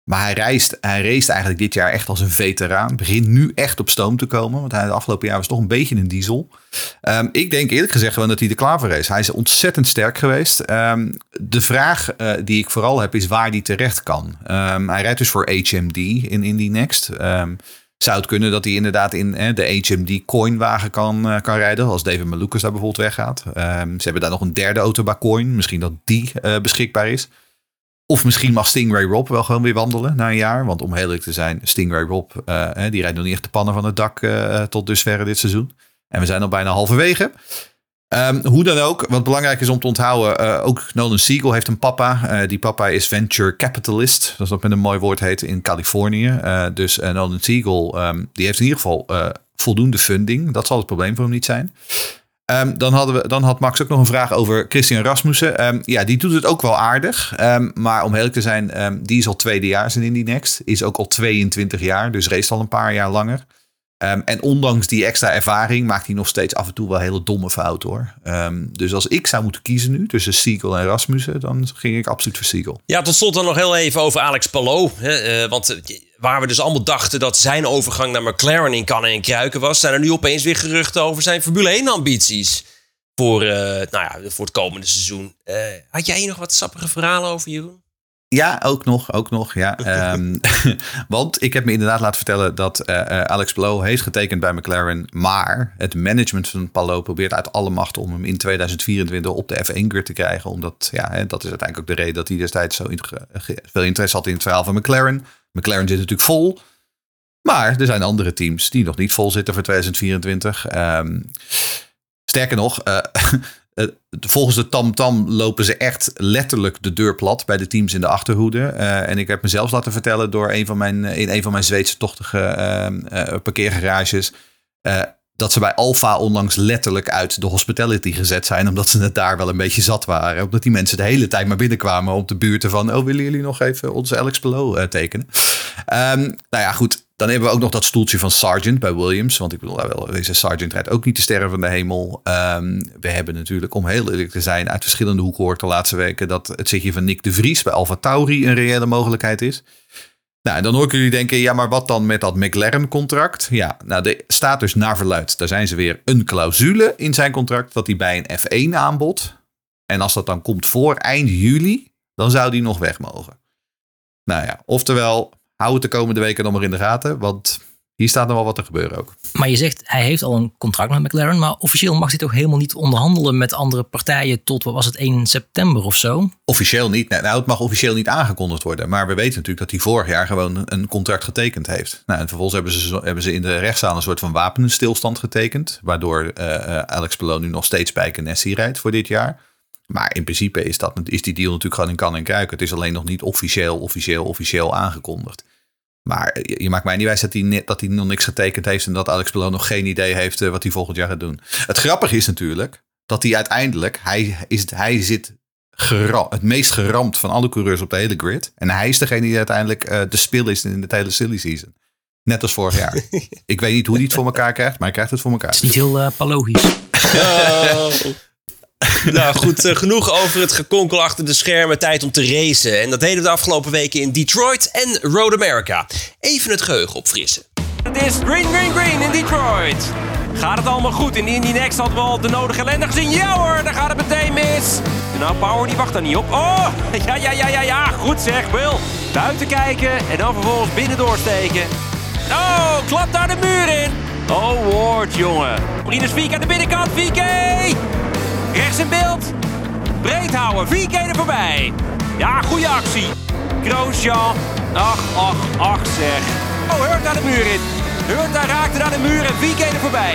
maar hij reist, hij race eigenlijk dit jaar echt als een veteraan. Begint nu echt op stoom te komen. Want hij de afgelopen jaar was toch een beetje een diesel. Ehm, ik denk eerlijk gezegd gewoon dat hij er klaar voor is. Hij is ontzettend sterk geweest. Ehm, de vraag eh, die ik vooral heb is waar hij terecht kan. Ehm, hij rijdt dus voor HMD in Indy Next. Zou het kunnen dat hij inderdaad in eh, de HMD coinwagen kan, eh, kan rijden. Als David Malukas daar bijvoorbeeld weggaat. Ze hebben daar nog een derde auto coin. Misschien dat die beschikbaar is. Of misschien mag Stingray Rob wel gewoon weer wandelen na een jaar. Want om eerlijk te zijn, Stingray Rob, eh, die rijdt nog niet echt de pannen van het dak eh, tot dusverre dit seizoen. En we zijn al bijna halverwege. Ehm, hoe dan ook, wat belangrijk is om te onthouden, eh, ook Nolan Siegel heeft een papa. Die papa is venture capitalist, zoals dat met een mooi woord heet, in Californië. Dus Nolan Siegel, ehm, die heeft in ieder geval voldoende funding. Dat zal het probleem voor hem niet zijn. Ehm, dan, hadden we, dan had Max ook nog een vraag over Christian Rasmussen. Ehm, ja, die doet het ook wel aardig. Ehm, maar om eerlijk te zijn, die is al tweedejaars in Indy Next. Is ook al 22 jaar, dus race al een paar jaar langer. Ehm, en ondanks die extra ervaring maakt hij nog steeds af en toe wel hele domme fouten hoor. Ehm, dus als ik zou moeten kiezen nu tussen Siegel en Rasmussen, dan ging ik absoluut voor Siegel. Ja, tot slot dan nog heel even over Alex Palou. Eh, want eh, waar we dus allemaal dachten dat zijn overgang naar McLaren in kannen en kruiken was, zijn er nu opeens weer geruchten over zijn Formule 1 ambities. Voor, eh, nou ja, voor het komende seizoen. Had jij nog wat sappige verhalen over, Jeroen? Ja, ook nog, ook nog, ja. Ehm, want ik heb me inderdaad laten vertellen dat eh, eh, Alex Palou heeft getekend bij McLaren. Maar het management van Palou probeert uit alle macht om hem in 2024 op de F1-grid te krijgen. Omdat, ja, dat is uiteindelijk ook de reden dat hij destijds zo veel interesse had in het verhaal van McLaren. McLaren zit natuurlijk vol. Maar er zijn andere teams die nog niet vol zitten voor 2024. Ehm, sterker nog, eh, eh, volgens de TamTam lopen ze echt letterlijk de deur plat bij de teams in de achterhoede. Eh, en ik heb mezelf laten vertellen door een van mijn, in een van mijn Zweedse tochtige ehm, eh, parkeergarages. eh, dat ze bij Alfa onlangs letterlijk uit de hospitality gezet zijn. Omdat ze het daar wel een beetje zat waren. Omdat die mensen de hele tijd maar binnenkwamen op de buurten van... oh, willen jullie nog even onze Alex Pelot eh, tekenen? Ehm, nou ja, goed. Dan hebben we ook nog dat stoeltje van Sargent bij Williams. Want ik bedoel, nou wel, deze Sargent rijdt ook niet de sterren van de hemel. Ehm, we hebben natuurlijk, om heel eerlijk te zijn... uit verschillende hoeken gehoord de laatste weken... dat het zitje van Nick de Vries bij Alfa Tauri een reële mogelijkheid is. Nou, en dan hoor ik jullie denken, ja, maar wat dan met dat McLaren-contract? Ja, nou, er staat dus naar verluid, daar zijn ze weer een clausule in zijn contract dat hij bij een F1 aanbod. En als dat dan komt voor eind juli, dan zou die nog weg mogen. Nou ja, oftewel, hou het de komende weken nog maar in de gaten, want hier staat nog wel wat te gebeuren ook. Maar je zegt, hij heeft al een contract met McLaren. Maar officieel mag hij toch helemaal niet onderhandelen met andere partijen tot, wat was het, 1 september of zo? Officieel niet. Nou, het mag officieel niet aangekondigd worden. Maar we weten natuurlijk dat hij vorig jaar gewoon een contract getekend heeft. Nou, en vervolgens hebben ze, hebben ze in de rechtszaal een soort van wapenstilstand getekend. Waardoor eh, eh, Alex Palou nu nog steeds bij Ganassi rijdt voor dit jaar. Maar in principe is, dat, is die deal natuurlijk gewoon in kan en kruiken. Het is alleen nog niet officieel, officieel, officieel aangekondigd. Maar je maakt mij niet wijs dat hij, dat hij nog niks getekend heeft... en dat Alex Palou nog geen idee heeft eh, wat hij volgend jaar gaat doen. Het grappige is natuurlijk dat hij uiteindelijk... Hij, is, hij zit gera- het meest geramd van alle coureurs op de hele grid. En hij is degene die uiteindelijk eh, de spil is in de hele silly season. Net als vorig jaar. Ik weet niet hoe hij het voor elkaar krijgt, maar hij krijgt het voor elkaar. Het is niet heel eh, palogisch. nou goed, eh, genoeg over het gekonkel achter de schermen. Tijd om te racen. En dat deden we de afgelopen weken in Detroit en Road America. Even het geheugen opfrissen. Het is green, green, green in Detroit. Gaat het allemaal goed? In Indy Next hadden we al de nodige ellende gezien. Ja hoor, daar gaat het meteen mis. Nou, Power die wacht daar niet op. Oh, ja, ja, ja, ja, ja. Goed zeg, Will. Buiten kijken en dan vervolgens binnen doorsteken. Oh, klap daar de muur in. Oh, Ward, jongen. Rinus Viek aan de binnenkant. VK. Rechts in beeld. Breed houden. VK er voorbij. Ja, goede actie. Grosjean. Ach, ach, ach zeg. Oh, Hurt naar de muur in. Hurt raakte naar de muur en VK er voorbij.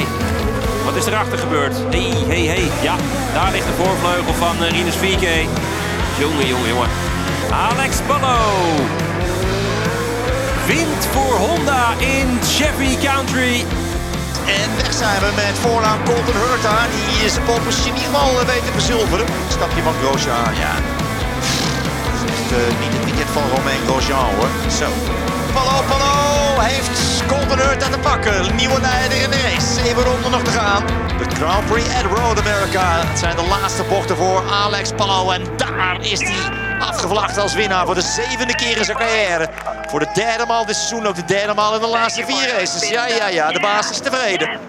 Wat is erachter gebeurd? Hé, hé, hé. Ja, daar ligt de voorvleugel van uh, Rinus VK. Jongen, jongen, jongen. Alex Ballo. Wint voor Honda in Chevy Country. En weg zijn we met voornaam Colton Hurta. Die is de polepositie niet helemaal eh, weet te verzilveren. Stapje van Grosjean, ja. Het is eh, niet het weekend van Romain Grosjean hoor. Zo. Pallo, Pallo heeft Colton Hurta te pakken. Nieuwe leider in de race. Zeven ronden nog te gaan. De Grand Prix at Road America. Het zijn de laatste bochten voor Alex Palou. En daar is hij afgevlacht als winnaar voor de zevende keer in zijn carrière. Voor de derde maal dit seizoen, ook de derde maal in de laatste vier races. Ja, ja, ja, de baas is tevreden.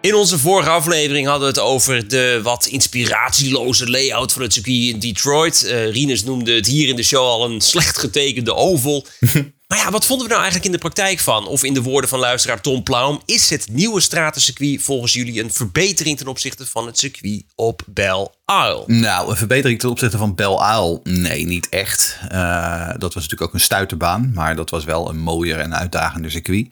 In onze vorige aflevering hadden we het over de wat inspiratieloze layout van het circuit in Detroit. Eh Rinus noemde het hier in de show al een slecht getekende oval. maar ja, wat vonden we nou eigenlijk in de praktijk van? Of in de woorden van luisteraar Tom Plaum, is het nieuwe stratencircuit volgens jullie een verbetering ten opzichte van het circuit op Belle Isle? Nou, een verbetering ten opzichte van Belle Isle? Nee, niet echt. Eh, dat was natuurlijk ook een stuiterbaan, maar dat was wel een mooier en uitdagender circuit.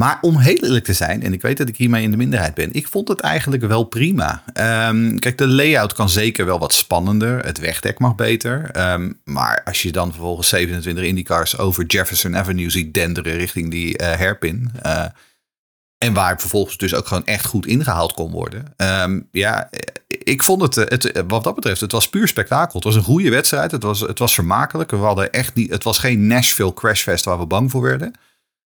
Maar om heel eerlijk te zijn, en ik weet dat ik hiermee in de minderheid ben, ik vond het eigenlijk wel prima. Ehm, kijk, de layout kan zeker wel wat spannender. Het wegdek mag beter. Ehm, maar als je dan vervolgens 27 IndyCars over Jefferson Avenue ziet denderen richting die eh, hairpin. eh, en waar vervolgens dus ook gewoon echt goed ingehaald kon worden. Ehm, ja, ik vond het, eh, het, wat dat betreft, het was puur spektakel. Het was een goede wedstrijd. Het was, het was vermakelijk. We hadden echt niet, het was geen Nashville crashfest waar we bang voor werden.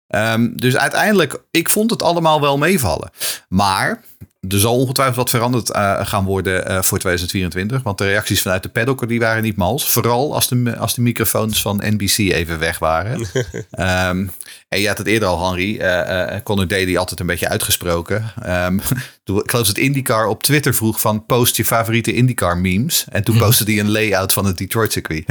Ehm, dus uiteindelijk, ik vond het allemaal wel meevallen. Maar er zal ongetwijfeld wat veranderd eh, gaan worden eh, voor 2024. Want de reacties vanuit de paddock die waren niet mals. Vooral als de, als de microfoons van NBC even weg waren. Ehm, en je had het eerder al, Henry. eh eh Conor Daly altijd een beetje uitgesproken. Ehm, toen, ik geloof dat IndyCar op Twitter vroeg van post je favoriete IndyCar memes. En toen postte hij een layout van het Detroit circuit.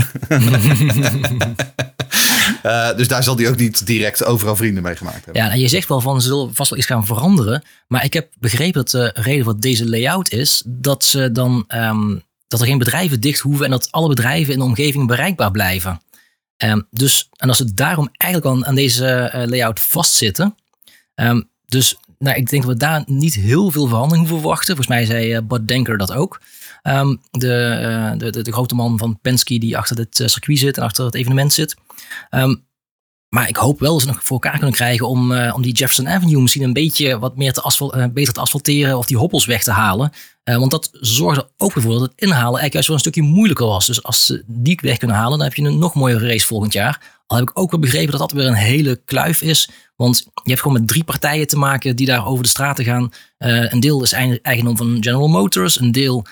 Eh, dus daar zal hij ook niet direct overal vrienden mee gemaakt hebben. Ja, en je zegt wel van ze zullen vast wel iets gaan veranderen. Maar ik heb begrepen dat de reden voor deze layout is dat ze dan ehm, dat er geen bedrijven dicht hoeven en dat alle bedrijven in de omgeving bereikbaar blijven. Ehm, dus, en als ze daarom eigenlijk al aan deze eh, layout vastzitten. Ehm, dus nou, ik denk dat we daar niet heel veel verandering hoeven verwachten. Volgens mij zei Bud Denker dat ook. Ehm, de, eh, de, de, de, grote man van Penske die achter dit circuit zit en achter het evenement zit. Maar ik hoop wel dat ze nog voor elkaar kunnen krijgen om, uh, om die Jefferson Avenue misschien een beetje wat meer te asfal beter te asfalteren of die hobbels weg te halen. Want dat zorgde ook ervoor dat het inhalen eigenlijk juist wel een stukje moeilijker was. Dus als ze die weg kunnen halen, dan heb je een nog mooiere race volgend jaar. Al heb ik ook wel begrepen dat dat weer een hele kluif is. Want je hebt gewoon met drie partijen te maken die daar over de straten gaan. een deel is eigendom van General Motors, een deel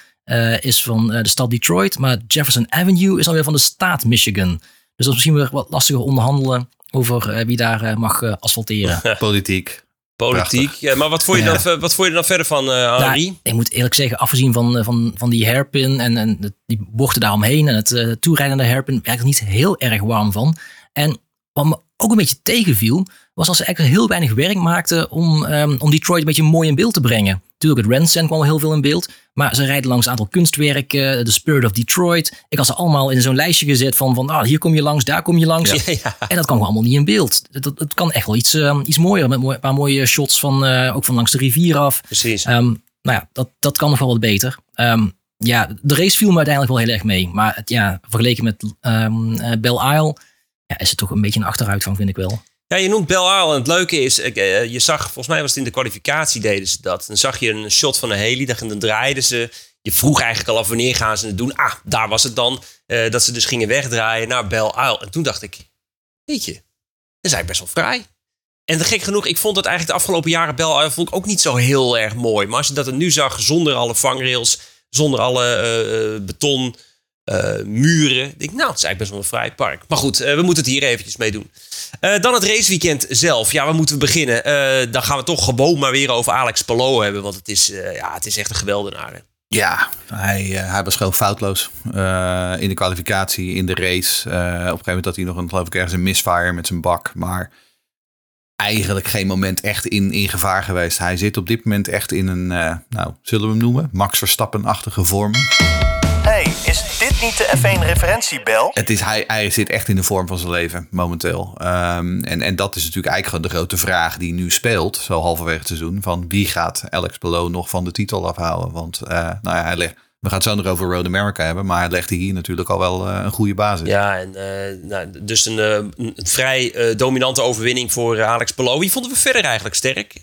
is van de stad Detroit. Maar Jefferson Avenue is alweer van de staat Michigan. Dus dat is misschien weer wat lastiger onderhandelen over eh, wie daar eh, mag eh, asfalteren. Politiek. Politiek. Ja, maar wat vond, je Ja. dan, wat vond je dan verder van uh, Henri? Nou, ik moet eerlijk zeggen, afgezien van, van, van die hairpin en, en die bochten daaromheen en het uh, toerijdende hairpin, ben ik er niet heel erg warm van. En wat me ook een beetje tegenviel, was als ze eigenlijk heel weinig werk maakten om, um, om Detroit een beetje mooi in beeld te brengen. Natuurlijk, het Randstand kwam wel heel veel in beeld, maar ze rijden langs een aantal kunstwerken, de Spirit of Detroit. Ik had ze allemaal in zo'n lijstje gezet van, van ah, hier kom je langs, daar kom je langs. Ja, ja. En dat gewoon allemaal niet in beeld. Het, het kan echt wel iets, uh, iets mooier, met een paar mooie shots van, uh, ook van langs de rivier af. Precies. Um, nou ja, dat, dat kan nog wel wat beter. Um, ja, de race viel me uiteindelijk wel heel erg mee. Maar het, ja, vergeleken met uh, Belle Isle ja, is het toch een beetje een achteruitgang, vind ik wel. Ja, je noemt Bel Aal. En het leuke is, uh, je zag, volgens mij was het in de kwalificatie deden ze dat. Dan zag je een shot van een heli, dan, dan draaiden ze. Je vroeg eigenlijk al af wanneer gaan ze het doen. Ah, daar was het dan. Uh, dat ze dus gingen wegdraaien naar Bel Aal. En toen dacht ik, weet je, dat is eigenlijk best wel vrij. En gek genoeg, ik vond het eigenlijk de afgelopen jaren Bel Aal vond ik ook niet zo heel erg mooi. Maar als je dat er nu zag, zonder alle vangrails, zonder alle uh, beton... Uh, muren. Ik denk, nou, het is eigenlijk best wel een vrij park. Maar goed, uh, we moeten het hier eventjes mee doen. Uh, dan het raceweekend zelf. Ja, waar moeten we beginnen? dan gaan we toch gewoon maar weer over Alex Palou hebben. Want het is, ja, het is echt een geweldenaar. Hè? Ja, hij, hij was gewoon foutloos. in de kwalificatie, in de race. op een gegeven moment had hij nog een, geloof ik, ergens een misfire met zijn bak. Maar eigenlijk geen moment echt in, in gevaar geweest. Hij zit op dit moment echt in een, nou, zullen we hem noemen? Max Verstappen-achtige vorm. Is dit niet de F1-referentiebel? Het is, hij, hij zit echt in de vorm van zijn leven, momenteel. Um, en, en dat is natuurlijk eigenlijk de grote vraag die nu speelt, zo halverwege het seizoen. Van wie gaat Alex Palou nog van de titel afhouden? Want uh, nou ja, hij legt, we gaan het zo nog over Road America hebben, maar hij legde hier natuurlijk al wel uh, een goede basis. Ja, en, uh, nou, dus een, een, een vrij dominante overwinning voor Alex Palou. Wie vonden we verder eigenlijk sterk?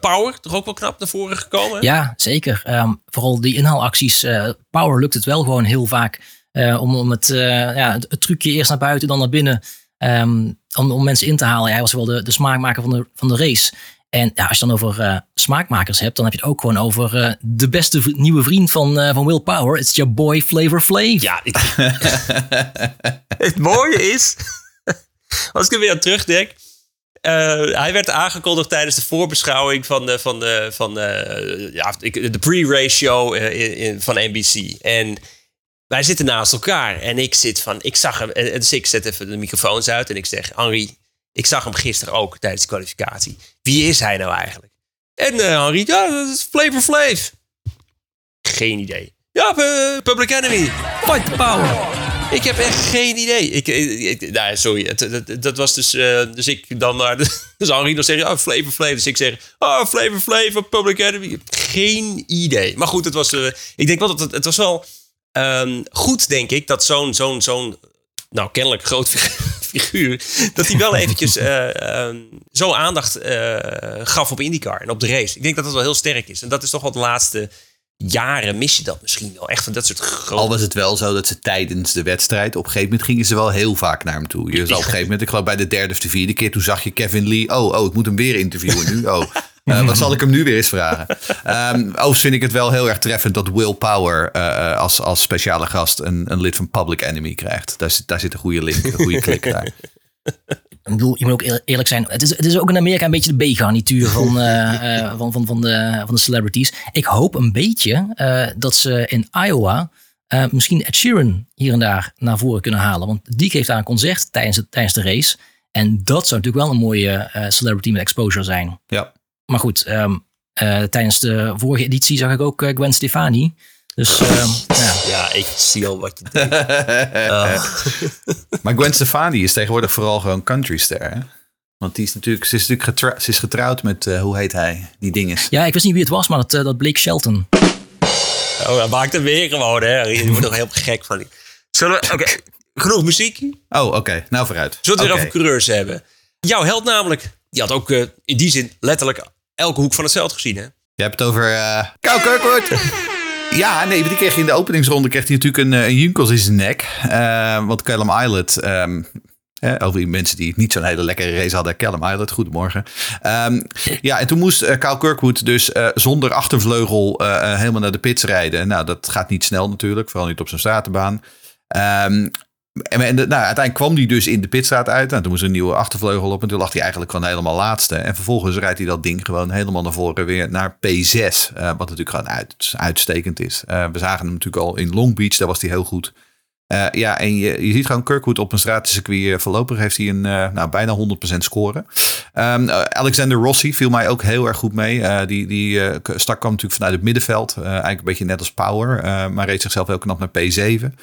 Power, toch ook wel knap naar voren gekomen? Ja, zeker. Um, vooral die inhaalacties. Power lukt het wel gewoon heel vaak uh, om, om het, uh, ja, het, het, trucje eerst naar buiten, dan naar binnen. Um, om, om mensen in te halen. Hij was wel de, de smaakmaker van de, van de race. En ja, als je dan over uh, smaakmakers hebt, dan heb je het ook gewoon over de beste v- nieuwe vriend van, van Will Power. It's your boy Flavor Flav. Ja, ik... het mooie is, als ik er weer aan terugdenk. Uh, hij werd aangekondigd tijdens de voorbeschouwing van de, van de, van de, ja, de pre-race show in, in, van NBC. En wij zitten naast elkaar en ik zit van, ik zag hem, en dus ik zet even de microfoons uit en ik zeg, Henri, ik zag hem gisteren ook tijdens de kwalificatie. Wie is hij nou eigenlijk? En uh, ja, dat is Flavor Flav. Geen idee. Ja, Public Enemy. Fight the power. Ik heb echt geen idee. Ik, nou, sorry, dat was dus, uh, dus ik dan naar dus Henri dan zegt, oh, Flavor Flav. Dus ik zeg, oh, Flavor Flav, Public Enemy. Geen idee. Maar goed, het was, uh, ik denk wel dat het, het was wel um, goed, denk ik, dat zo'n, zo'n, zo'n, nou, kennelijk groot dat hij wel eventjes uh, um, zo aandacht uh, gaf op IndyCar en op de race. Ik denk dat dat wel heel sterk is. En dat is toch wel de laatste jaren mis je dat misschien wel. Echt van dat soort grote... Al was het wel zo dat ze tijdens de wedstrijd... op een gegeven moment gingen ze wel heel vaak naar hem toe. Je op een gegeven moment, ik geloof bij de derde of de vierde keer... toen zag je Kevin Lee, oh, oh ik moet hem weer interviewen nu. Oh, uh, wat zal ik hem nu weer eens vragen? Um, overigens vind ik het wel heel erg treffend... dat Will Power uh, als, als speciale gast een, een lid van Public Enemy krijgt. Daar, daar zit een goede link, een goede klik daar. Ik bedoel, je moet ook eerlijk zijn. Het is, het is ook in Amerika een beetje de B-garnituur van, uh, uh, van, van, van, de, van de celebrities. Ik hoop een beetje uh, dat ze in Iowa misschien Ed Sheeran hier en daar naar voren kunnen halen. Want die geeft daar een concert tijdens, het, tijdens de race. En dat zou natuurlijk wel een mooie celebrity met exposure zijn. Ja. Maar goed, um, tijdens de vorige editie zag ik ook Gwen Stefani. Dus ehm, ja. Ja, ik zie al wat je denkt. Ah. Maar Gwen Stefani is tegenwoordig vooral gewoon countryster. Hè? Want die is natuurlijk, ze is natuurlijk getrou- ze is getrouwd met, eh, hoe heet hij? Die dinges. ja, ik wist niet wie het was, maar dat, eh, dat bleek Shelton. Oh, dat maakt hem weer gewoon, hè. Je wordt er heel gek van. Zullen we... Oké, genoeg muziek. Zullen Oh, oké. Nou, vooruit. we het weer Oké. over coureurs hebben? Jouw held namelijk, die had ook eh, in die zin letterlijk elke hoek van het veld gezien, hè. Je hebt het over eh Kou Kirkwood. Ja, nee, die kreeg in de openingsronde kreeg hij natuurlijk een, eh, een in zijn nek. Eh, want Callum Islet, ehm, eh, over die mensen die niet zo'n hele lekkere race hadden. Callum Islet, goedemorgen. Ehm, ja, en toen moest eh Kyle Kirkwood dus zonder achtervleugel helemaal naar de pits rijden. Nou, dat gaat niet snel natuurlijk, vooral niet op zijn stratenbaan. Ehm, en, en nou, uiteindelijk kwam hij dus in de pitstraat uit. Nou, toen moest er een nieuwe achtervleugel op. En toen lag hij eigenlijk gewoon helemaal laatste. En vervolgens rijdt hij dat ding gewoon helemaal naar voren weer naar P6. eh, wat natuurlijk gewoon uit, uitstekend is. Eh, we zagen hem natuurlijk al in Long Beach. Daar was hij heel goed. Eh, ja, en je, je ziet gewoon Kirkwood op een stratencircuit. Voorlopig heeft hij een nou, bijna 100% score. Ehm, eh, Alexander Rossi viel mij ook heel erg goed mee. Die die stak kwam natuurlijk vanuit het middenveld. Eigenlijk een beetje net als Power. maar reed zichzelf heel knap naar P7.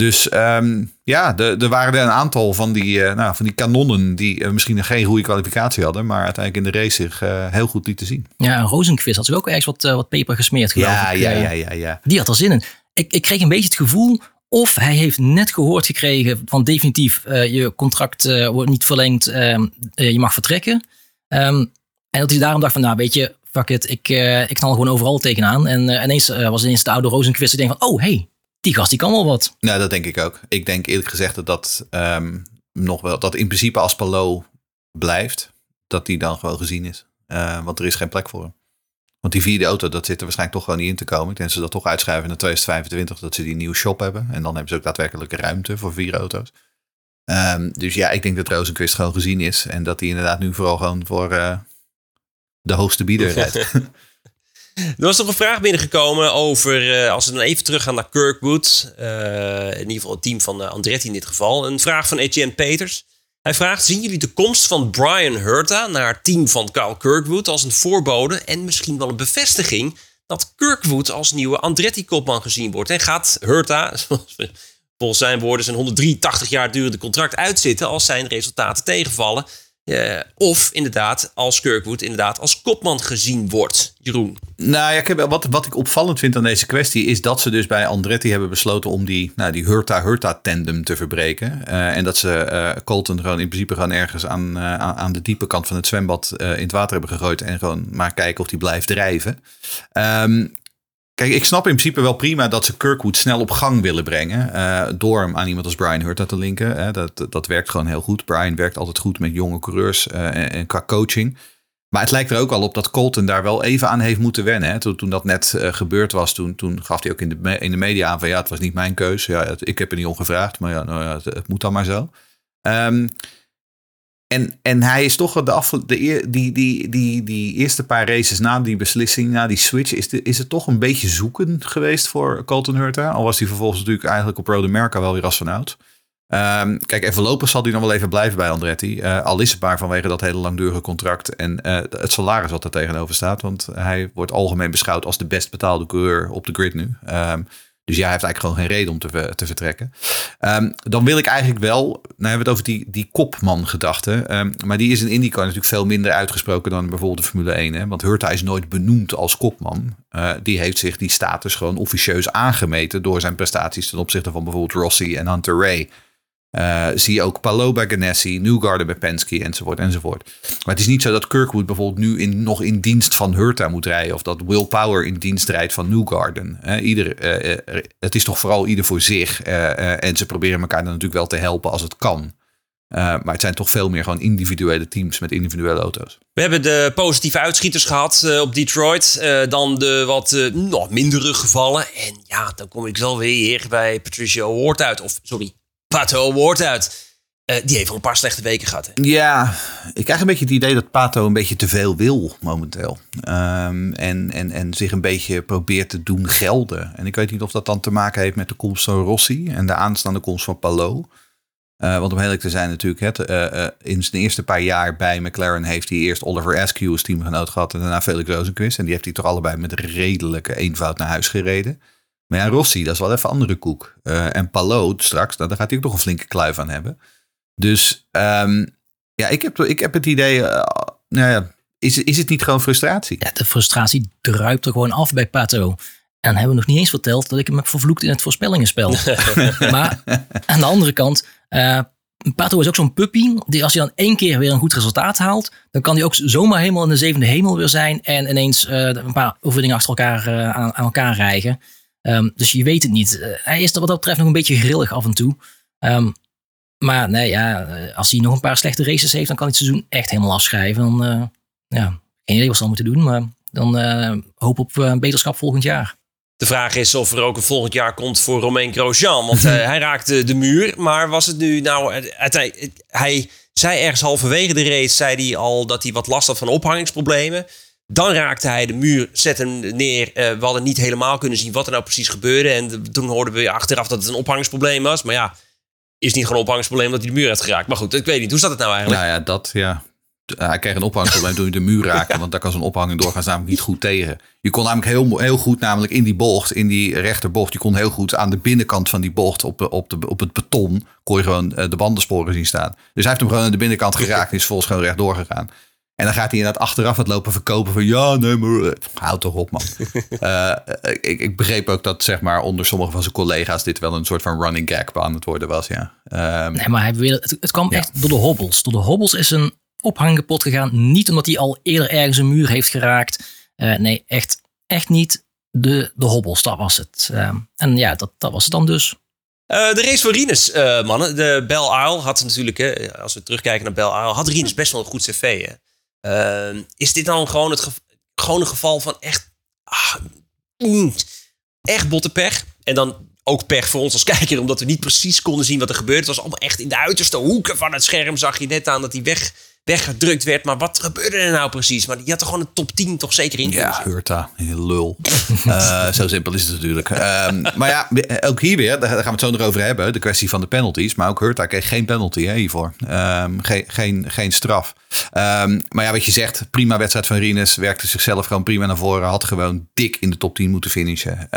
Dus ehm, ja, er er waren er een aantal van die, eh, nou, van die kanonnen die eh, misschien geen goede kwalificatie hadden, maar uiteindelijk in de race zich eh, heel goed lieten zien. Ja, en Rosenquist had zich ook ergens wat, wat peper gesmeerd, geloof Ja, ik. ja, ja, ja, ja. Die had er zin in. Ik, ik kreeg een beetje het gevoel of hij heeft net gehoord gekregen van definitief je contract wordt niet verlengd, ehm, eh, je mag vertrekken. Ehm, en dat hij daarom dacht van nou weet je, fuck it, ik, ik knal gewoon overal tegenaan. En ineens was ineens de oude Rosenquist die denkt van oh hey, die gast die kan wel wat. Nou, dat denk ik ook. Ik denk eerlijk gezegd dat dat ehm, nog wel, dat in principe als Palo blijft, dat die dan gewoon gezien is. Eh, want er is geen plek voor hem. Want die vierde auto, dat zit er waarschijnlijk toch gewoon niet in te komen. Ik denk dat ze dat toch uitschuiven naar 2025, dat ze die nieuwe shop hebben. En dan hebben ze ook daadwerkelijk ruimte voor vier auto's. Ehm, dus ja, ik denk dat Rosenquist gewoon gezien is. En dat hij inderdaad nu vooral gewoon voor eh, de hoogste bieder rijdt. Er was nog een vraag binnengekomen over, eh, als we dan even teruggaan naar Kirkwood. eh, in ieder geval het team van eh, Andretti in dit geval. Een vraag van Etienne Peters. Hij vraagt, zien jullie de komst van Brian Hurta naar het team van Kyle Kirkwood als een voorbode en misschien wel een bevestiging dat Kirkwood als nieuwe Andretti-kopman gezien wordt? En gaat we volgens zijn woorden, zijn 183 jaar durende contract uitzitten als zijn resultaten tegenvallen? Of inderdaad, als Kirkwood inderdaad als kopman gezien wordt. Jeroen. Nou ja, ik heb, wat, wat ik opvallend vind aan deze kwestie is dat ze dus bij Andretti hebben besloten om die, nou, die Hurta-Hurta-tandem te verbreken. Eh, en dat ze eh, Colton gewoon in principe gewoon ergens aan, eh, aan aan de diepe kant van het zwembad in het water hebben gegooid. En gewoon maar kijken of die blijft drijven. Ehm, kijk, ik snap in principe wel prima dat ze Kirkwood snel op gang willen brengen. eh, door hem aan iemand als Brian Hurta te linken. Dat, dat werkt gewoon heel goed. Brian werkt altijd goed met jonge coureurs eh, en, qua coaching. Maar het lijkt er ook al op dat Colton daar wel even aan heeft moeten wennen. Hè. Toen, toen dat net eh, gebeurd was, toen, toen gaf hij ook in de, in de media aan van ja, het was niet mijn keus. Ja, ik heb er niet om gevraagd, maar ja, nou ja het, het moet dan maar zo. Ehm, en, en hij is toch de af, de, die, die, die, die eerste paar races na die beslissing, na die switch, is, de, is het toch een beetje zoeken geweest voor Colton Hurta. Al was hij vervolgens natuurlijk eigenlijk op Road America wel weer als van oud. Ehm, kijk, en voorlopig zal hij nog wel even blijven bij Andretti. Eh, al is het maar vanwege dat hele langdurige contract en eh, het salaris wat er tegenover staat. Want hij wordt algemeen beschouwd als de best betaalde coureur op de grid nu. Ehm, dus ja, hij heeft eigenlijk gewoon geen reden om te, ver- te vertrekken. Ehm, dan wil ik eigenlijk wel, nou hebben we het over die, die kopman gedachte. Ehm, maar die is in IndyCar natuurlijk veel minder uitgesproken dan bijvoorbeeld de Formule 1. Hè? Want Hurta is nooit benoemd als kopman. Eh, die heeft zich die status gewoon officieus aangemeten door zijn prestaties ten opzichte van bijvoorbeeld Rossi en Hunter Ray. Eh, zie je ook bij Ganassi, Newgarden bij Penske enzovoort enzovoort. Maar het is niet zo dat Kirkwood bijvoorbeeld nu in, nog in dienst van Hurta moet rijden. Of dat Will Power in dienst rijdt van Newgarden. Ieder, eh, eh, het is toch vooral ieder voor zich. en ze proberen elkaar dan natuurlijk wel te helpen als het kan. Maar het zijn toch veel meer gewoon individuele teams met individuele auto's. We hebben de positieve uitschieters gehad eh, op Detroit. dan de wat nog mindere gevallen. En ja, dan kom ik wel weer bij Patricia Award uit. Of sorry, Pato Award uit. Eh, die heeft al een paar slechte weken gehad. Hè? Ja, ik krijg een beetje het idee dat Pato een beetje te veel wil momenteel. Ehm, en, en, en zich een beetje probeert te doen gelden. En ik weet niet of dat dan te maken heeft met de komst van Rossi en de aanstaande komst van Palo. Eh, want om eerlijk te zijn natuurlijk, eh, in zijn eerste paar jaar bij McLaren heeft hij eerst Oliver Askew als teamgenoot gehad en daarna Felix Rosenquist. En die heeft hij toch allebei met redelijke eenvoud naar huis gereden. Maar ja, Rossi, dat is wel even andere koek. Eh, en Palou straks, nou, daar gaat hij ook nog een flinke kluif aan hebben. Dus ehm, ja, ik heb, ik heb het idee, eh, nou ja, is, is het niet gewoon frustratie? Ja, de frustratie druipt er gewoon af bij Pato. En dan hebben we nog niet eens verteld dat ik hem heb vervloekt in het voorspellingenspel. maar aan de andere kant, eh Pato is ook zo'n puppy. Die als hij dan één keer weer een goed resultaat haalt, dan kan hij ook zomaar helemaal in de zevende hemel weer zijn. En ineens een paar overwinningen achter elkaar aan, aan elkaar rijgen. Ehm, dus je weet het niet. Eh, hij is er wat dat betreft nog een beetje grillig af en toe. Ehm, maar nee, ja, eh, als hij nog een paar slechte races heeft, dan kan hij het seizoen echt helemaal afschrijven. Dan, eh, ja, geen idee wat ze dan moeten doen. Maar dan eh, hoop op een beterschap volgend jaar. De vraag is of er ook een volgend jaar komt voor Romain Grosjean. Want hij raakte de muur. Maar was het nu nou... Uiteindelijk, hij zei ergens halverwege de race... zei hij al dat hij wat last had van ophangingsproblemen. Dan raakte hij de muur, zette hem neer. Eh, we hadden niet helemaal kunnen zien wat er nou precies gebeurde. En toen hoorden we achteraf dat het een ophangingsprobleem was. Maar ja, is niet gewoon een ophangingsprobleem dat hij de muur heeft geraakt. Maar goed, ik weet niet. Hoe zat het nou eigenlijk? Nou ja, dat ja. Hij kreeg een ophangprobleem toen hij de muur raakte. Want daar kan zo'n ophanging doorgaans namelijk niet goed tegen. Je kon namelijk heel, heel goed namelijk in die bocht, in die rechterbocht. Je kon heel goed aan de binnenkant van die bocht op, de- op, de, op het beton. kon je gewoon eh, de bandensporen zien staan. Dus hij heeft hem gewoon aan de binnenkant geraakt. En is volgens gewoon rechtdoor gegaan. En dan gaat hij inderdaad achteraf het lopen verkopen van ja, nee, maar eh, houd toch op man. Eh, ik, ik begreep ook dat zeg maar onder sommige van zijn collega's dit wel een soort van running gag aan het worden was. Ja. Ehm, Nee, maar hij het, het kwam echt door de hobbels. Door de hobbels is een ophang kapot gegaan. Niet omdat hij al eerder ergens een muur heeft geraakt. Eh, nee, echt, echt niet. De, de hobbels, dat was het. Eh, en ja, dat, dat was het dan dus. Eh, de race voor Rinus, eh, mannen. De Bell Isle had natuurlijk, hè, als we terugkijken naar Bell Isle, had Rinus best wel een goed cv. Hè? Eh, is dit dan gewoon het gewoon een geval van echt, ah, mm, echt botte pech? En dan ook pech voor ons als kijker, omdat we niet precies konden zien wat er gebeurde. Het was allemaal echt in de uiterste hoeken van het scherm. Zag je net aan dat hij weg, weggedrukt werd. Maar wat gebeurde er nou precies? Maar die had er gewoon een top 10 toch zeker in Ja? Hurta, lul. Eh, zo simpel is het natuurlijk. Ehm, maar ja, ook hier weer, daar gaan we het zo nog over hebben. De kwestie van de penalties. Maar ook Hurta kreeg geen penalty hè, hiervoor. Ehm, geen, geen, geen straf. Ehm, maar ja, wat je zegt, prima wedstrijd van Rines. Werkte zichzelf gewoon prima naar voren. Had gewoon dik in de top 10 moeten finishen.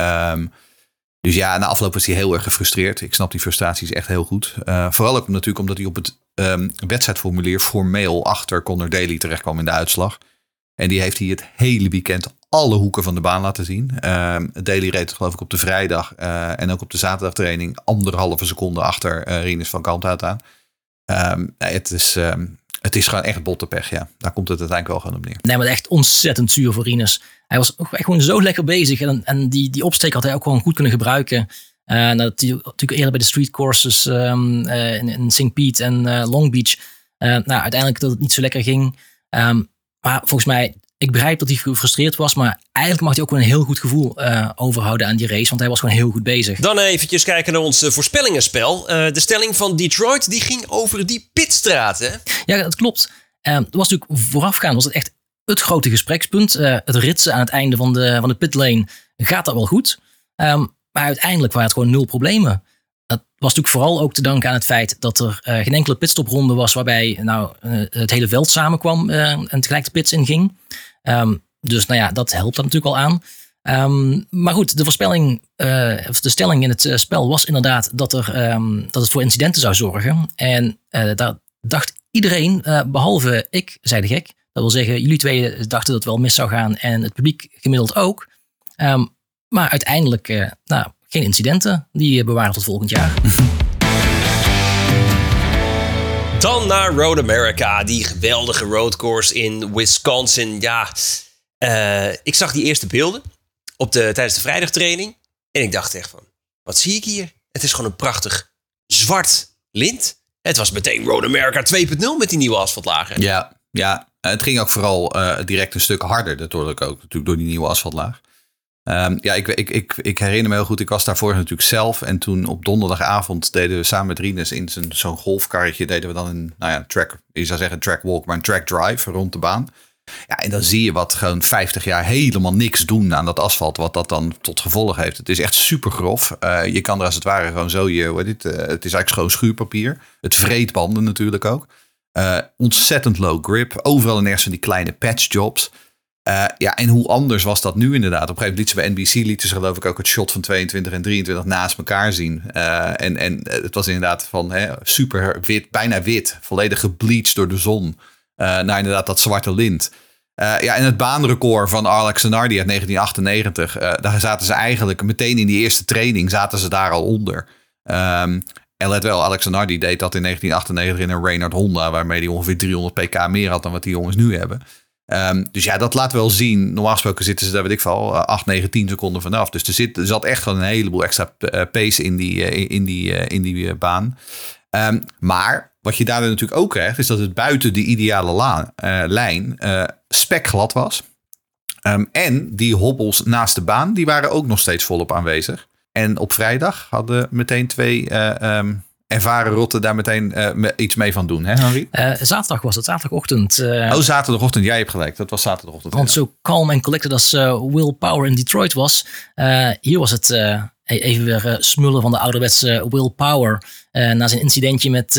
Dus ja, na afloop was hij heel erg gefrustreerd. Ik snap die frustraties echt heel goed. Eh, vooral ook natuurlijk omdat hij op het ehm, wedstrijdformulier formeel achter Connor Daly terecht kwam in de uitslag. En die heeft hij het hele weekend alle hoeken van de baan laten zien. Ehm Daly reed geloof ik op de vrijdag eh, en ook op de zaterdagtraining anderhalve seconde achter eh Rinus van Kalmthout aan. Ehm, nee, het, is, het is gewoon echt botte pech, ja. Daar komt het uiteindelijk wel gewoon op neer. Nee, maar echt ontzettend zuur voor Rinus. Hij was echt gewoon zo lekker bezig. En, en die, die opsteek had hij ook gewoon goed kunnen gebruiken. Dat hij natuurlijk eerder bij de street courses ehm, eh, in, in St. Pete en eh, Long Beach. nou, uiteindelijk dat het niet zo lekker ging. Ehm, maar volgens mij, ik begrijp dat hij gefrustreerd was. Maar eigenlijk mag hij ook wel een heel goed gevoel overhouden aan die race. Want hij was gewoon heel goed bezig. Dan eventjes kijken naar ons voorspellingenspel. De stelling van Detroit die ging over die pitstraat. Hè? Ja, dat klopt. Dat was natuurlijk voorafgaand was het echt het grote gesprekspunt. Het ritsen aan het einde van de, van de pitlane. Gaat dat wel goed? Ehm, maar uiteindelijk waren het gewoon nul problemen. Dat was natuurlijk vooral ook te danken aan het feit dat er eh, geen enkele pitstopronde was waarbij nou, eh, het hele veld samenkwam eh, en tegelijk de pits inging. Ehm, dus nou ja, dat helpt er natuurlijk al aan. Ehm, maar goed, de voorspelling, of de stelling in het spel was inderdaad dat, er, ehm, dat het voor incidenten zou zorgen. En daar dacht iedereen, eh, behalve ik, zei de gek. Dat wil zeggen, jullie twee dachten dat het wel mis zou gaan en het publiek gemiddeld ook. Ehm, maar uiteindelijk, eh, nou, geen incidenten. Die eh, bewaren tot volgend jaar. Dan naar Road America, die geweldige roadcourse in Wisconsin. Ja, eh, ik zag die eerste beelden op de, tijdens de vrijdagtraining. En ik dacht echt van, wat zie ik hier? Het is gewoon een prachtig zwart lint. Het was meteen Road America 2.0 met die nieuwe asfaltlagen. Ja, ja. Het ging ook vooral eh, direct een stuk harder. Dat hoorde ik ook natuurlijk door die nieuwe asfaltlaag. Ehm, ja, ik, ik, ik, ik herinner me heel goed. Ik was daarvoor natuurlijk zelf. En toen op donderdagavond deden we samen met Rinus in zo'n- golfkarretje. Deden we dan een, nou ja, track, je zou zeggen track walk, maar een track drive rond de baan. Ja, en dan zie je wat gewoon 50 jaar helemaal niks doen aan dat asfalt. Wat dat dan tot gevolg heeft. Het is echt super grof. Eh, je kan er als het ware gewoon zo je, heet het, eh, het is eigenlijk schoon schuurpapier. Het vreet banden natuurlijk ook. Eh, ontzettend low grip. Overal en ergens van die kleine patchjobs. Uh, ja, en hoe anders was dat nu inderdaad? Op een gegeven moment lieten ze bij NBC lieten ze geloof ik ook het shot van 22 en 23 naast elkaar zien. Uh, en, en het was inderdaad van hè, super wit, bijna wit, volledig gebleached door de zon. Naar inderdaad dat zwarte lint. ja, en het baanrecord van Alex Zanardi uit 1998, daar zaten ze eigenlijk meteen in die eerste training zaten ze daar al onder. Um, en let wel, Alex Zanardi deed dat in 1998 in een Reynard Honda, waarmee hij ongeveer 300 pk meer had dan wat die jongens nu hebben. Um, dus ja, dat laat wel zien. Normaal gesproken zitten ze daar, weet ik veel, 8, 9, 10 seconden vanaf. Dus er, zit, er zat echt wel een heleboel extra uh, pace in die, uh, in die, uh, in die baan. Um, maar wat je daardoor natuurlijk ook krijgt, is dat het buiten de ideale laan, lijn spekglad was. Um, en die hobbels naast de baan, die waren ook nog steeds volop aanwezig. En op vrijdag hadden meteen twee ervaren rotten daar meteen uh, iets mee van doen, hè Henry? Uh, zaterdag was het, zaterdagochtend. Uh, oh, zaterdagochtend, jij hebt gelijk, dat was zaterdagochtend. Want zo calm en collected als Will Power in Detroit was, hier was het even weer smullen van de ouderwetse Will Power. na zijn incidentje met,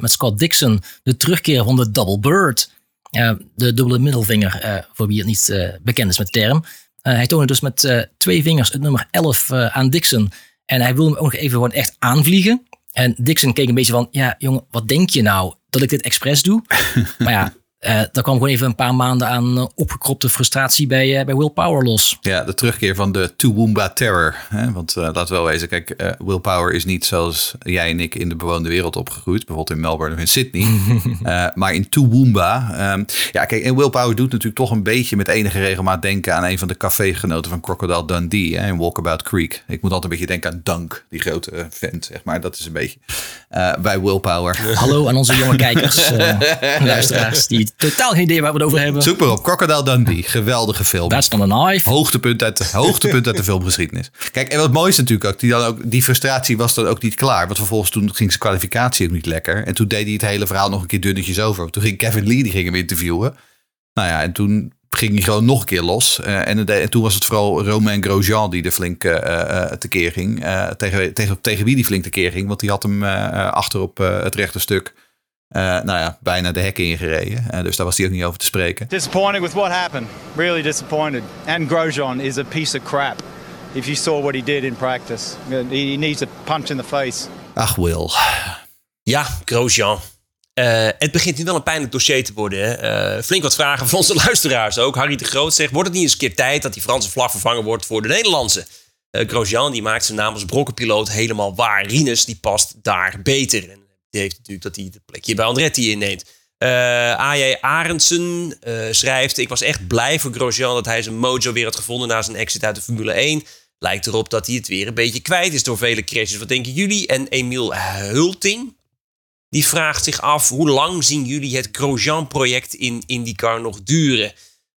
met Scott Dixon, de terugkeer van de Double Bird. de dubbele middelvinger, voor wie het niet bekend is met de term. hij toonde dus met twee vingers het nummer 11 aan Dixon. En hij wilde hem ook nog even gewoon echt aanvliegen. En Dixon keek een beetje van, ja jongen, wat denk je nou? Dat ik dit expres doe? maar ja, uh, daar kwam gewoon even een paar maanden aan uh, opgekropte frustratie bij, uh, bij Will Power los. Ja, de terugkeer van de Toowoomba Terror. Hè? Want laat wel wezen, kijk, Will Power is niet zoals jij en ik in de bewoonde wereld opgegroeid. Bijvoorbeeld in Melbourne of in Sydney. maar in Toowoomba. Um, ja, kijk, en Will Power doet natuurlijk toch een beetje met enige regelmaat denken aan een van de cafégenoten van Crocodile Dundee hè, in Walkabout Creek. Ik moet altijd een beetje denken aan Dunk, die grote vent, zeg maar. Dat is een beetje bij Will Power. Hallo aan onze jonge kijkers, luisteraars, die totaal geen idee waar we het over hebben. Zoek maar op. Crocodile Dundee. Geweldige film. That's not a knife. Hoogtepunt uit, de, hoogtepunt uit de filmgeschiedenis. Kijk, en wat mooi is natuurlijk ook die, dan ook, die frustratie was dan ook niet klaar. Want vervolgens toen ging zijn kwalificatie ook niet lekker. En toen deed hij het hele verhaal nog een keer dunnetjes over. Toen ging Kevin Lee, die ging hem interviewen. Nou ja, en toen ging hij gewoon nog een keer los. Uh, en, en, toen was het vooral Romain Grosjean die er flink uh, tekeer ging. tegen, tegen, tegen wie die flink tekeer ging. Want die had hem achter op het rechte stuk uh, nou ja, bijna de hekken ingereden. Dus daar was hij ook niet over te spreken. Disappointed with what happened. Really disappointed. And Grosjean is a piece of crap. If you saw what he did in practice. He needs a punch in the face. Ach, Will. Ja, Grosjean. Uh, het begint nu wel een pijnlijk dossier te worden. Uh, flink wat vragen van onze luisteraars ook. Harry de Groot zegt, wordt het niet eens een keer tijd dat die Franse vlag vervangen wordt voor de Nederlandse? Uh, Grosjean die maakt zijn naam als brokkenpiloot helemaal waar. Rinus die past daar beter. En die heeft natuurlijk dat hij het plekje bij Andretti inneemt. Uh, eh, A.J. Arendsen schrijft... Ik was echt blij voor Grosjean dat hij zijn mojo weer had gevonden... na zijn exit uit de Formule 1. Lijkt erop dat hij het weer een beetje kwijt is door vele crashes. Wat denken jullie? En Emiel Hulting... die vraagt zich af... hoe lang zien jullie het Grosjean-project in IndyCar nog duren?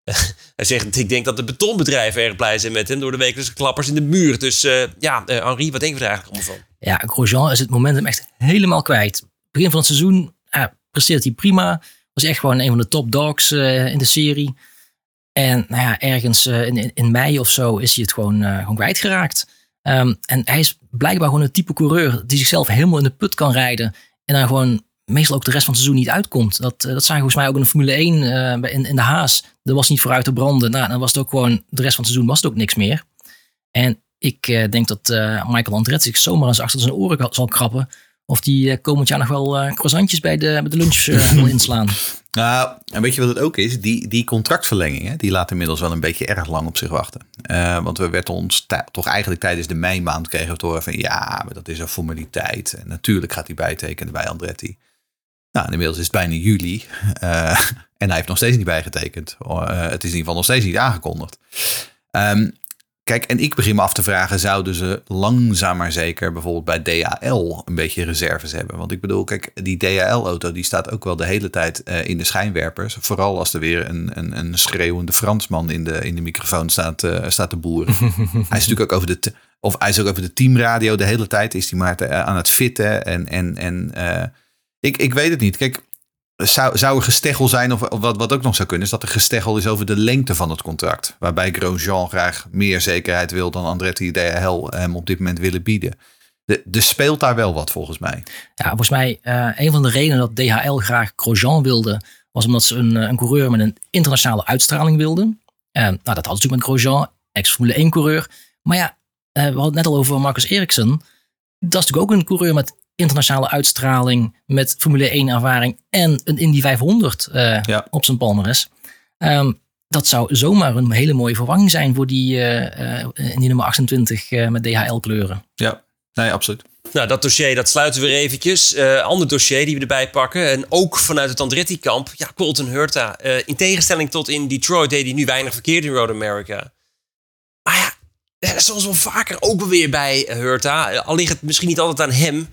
hij zegt, ik denk dat de betonbedrijven erg blij zijn met hem... door de wekelijkse klappers in de muur. Dus uh, ja, Henri, wat denken we er eigenlijk allemaal van? Ja, Grosjean is het momentum echt helemaal kwijt. Begin van het seizoen presteert hij prima. Was echt gewoon een van de top dogs uh, in de serie. En nou ja, ergens in, in mei of zo is hij het gewoon, gewoon kwijtgeraakt. Um, en hij is blijkbaar gewoon een type coureur die zichzelf helemaal in de put kan rijden. En dan gewoon meestal ook de rest van het seizoen niet uitkomt. Dat, dat zagen volgens mij ook in de Formule 1 in, in de Haas. Er was niet vooruit te branden. Nou, dan was het ook gewoon, de rest van het seizoen was het ook niks meer. En ik uh, denk dat Michael Andretti zich zomaar eens achter zijn oren zal krabben. Of die uh, komend jaar nog wel croissantjes bij de, bij de lunch wil inslaan. Nou, en weet je wat het ook is? Die, die contractverlengingen, die laten inmiddels wel een beetje erg lang op zich wachten. want we werden ons toch eigenlijk tijdens de meimaand kregen we horen van ja, maar dat is een formaliteit. En natuurlijk gaat hij bijtekenen bij Andretti. Nou, inmiddels is het bijna juli. en hij heeft nog steeds niet bijgetekend. het is in ieder geval nog steeds niet aangekondigd. Um, Kijk, en ik begin me af te vragen, zouden ze langzaam maar zeker bijvoorbeeld bij DHL een beetje reserves hebben? Want ik bedoel, kijk, die DHL-auto die staat ook wel de hele tijd uh, in de schijnwerpers. Vooral als er weer een, een, een schreeuwende Fransman in de, in de microfoon staat, uh, staat te boeren. hij is natuurlijk ook over de, of hij is ook over de teamradio de hele tijd, is hij maar te, uh, aan het fitten en, en, en ik, ik weet het niet. Kijk, zou, zou er gesteggel zijn, of wat, wat ook nog zou kunnen, is dat er gesteggel is over de lengte van het contract. Waarbij Grosjean graag meer zekerheid wil dan Andretti DHL hem op dit moment willen bieden. De speelt daar wel wat volgens mij. Ja, volgens mij uh, een van de redenen dat DHL graag Grosjean wilde, was omdat ze een, eh, een coureur met een internationale uitstraling wilden. Eh, nou, dat hadden ze natuurlijk met Grosjean, ex-Formule 1-coureur. Maar ja, eh, we hadden het net al over Marcus Ericsson. Dat is natuurlijk ook een coureur met internationale uitstraling, met Formule 1-ervaring en een Indy 500 eh, Ja. op zijn palmares. Ehm, dat zou zomaar een hele mooie vervanging zijn voor die, eh, eh, in die nummer 28 eh, met DHL-kleuren. Ja, nee, absoluut. Nou, dat dossier dat sluiten we weer eventjes. Eh, ander dossier die we erbij pakken. En ook vanuit het Andretti-kamp. Ja, Colton Hurta. Eh, in tegenstelling tot in Detroit deed hij nu weinig verkeerd in Road America. Maar ja, zoals wel vaker ook wel weer bij Hurta. Al ligt het misschien niet altijd aan hem.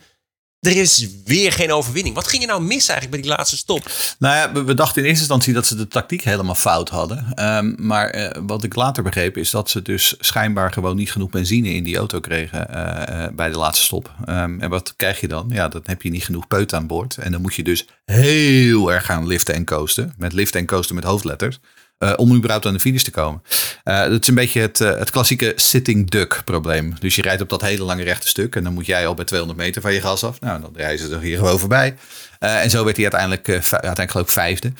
Er is weer geen overwinning. Wat ging er nou mis eigenlijk bij die laatste stop? Nou ja, we, dachten in eerste instantie dat ze de tactiek helemaal fout hadden. Ehm, maar eh, wat ik later begreep is dat ze dus schijnbaar gewoon niet genoeg benzine in die auto kregen eh, eh, bij de laatste stop. Ehm, en wat krijg je dan? Ja, dan heb je niet genoeg peut aan boord. En dan moet je dus heel erg gaan liften en coasten. Met liften en coasten met hoofdletters. Eh, om überhaupt aan de finish te komen. Eh, dat is een beetje het, eh, het klassieke sitting duck probleem. Dus je rijdt op dat hele lange rechte stuk. En dan moet jij al bij 200 meter van je gas af. Nou, dan rijden ze er hier gewoon voorbij. En zo werd hij uiteindelijk, uiteindelijk geloof ik vijfde.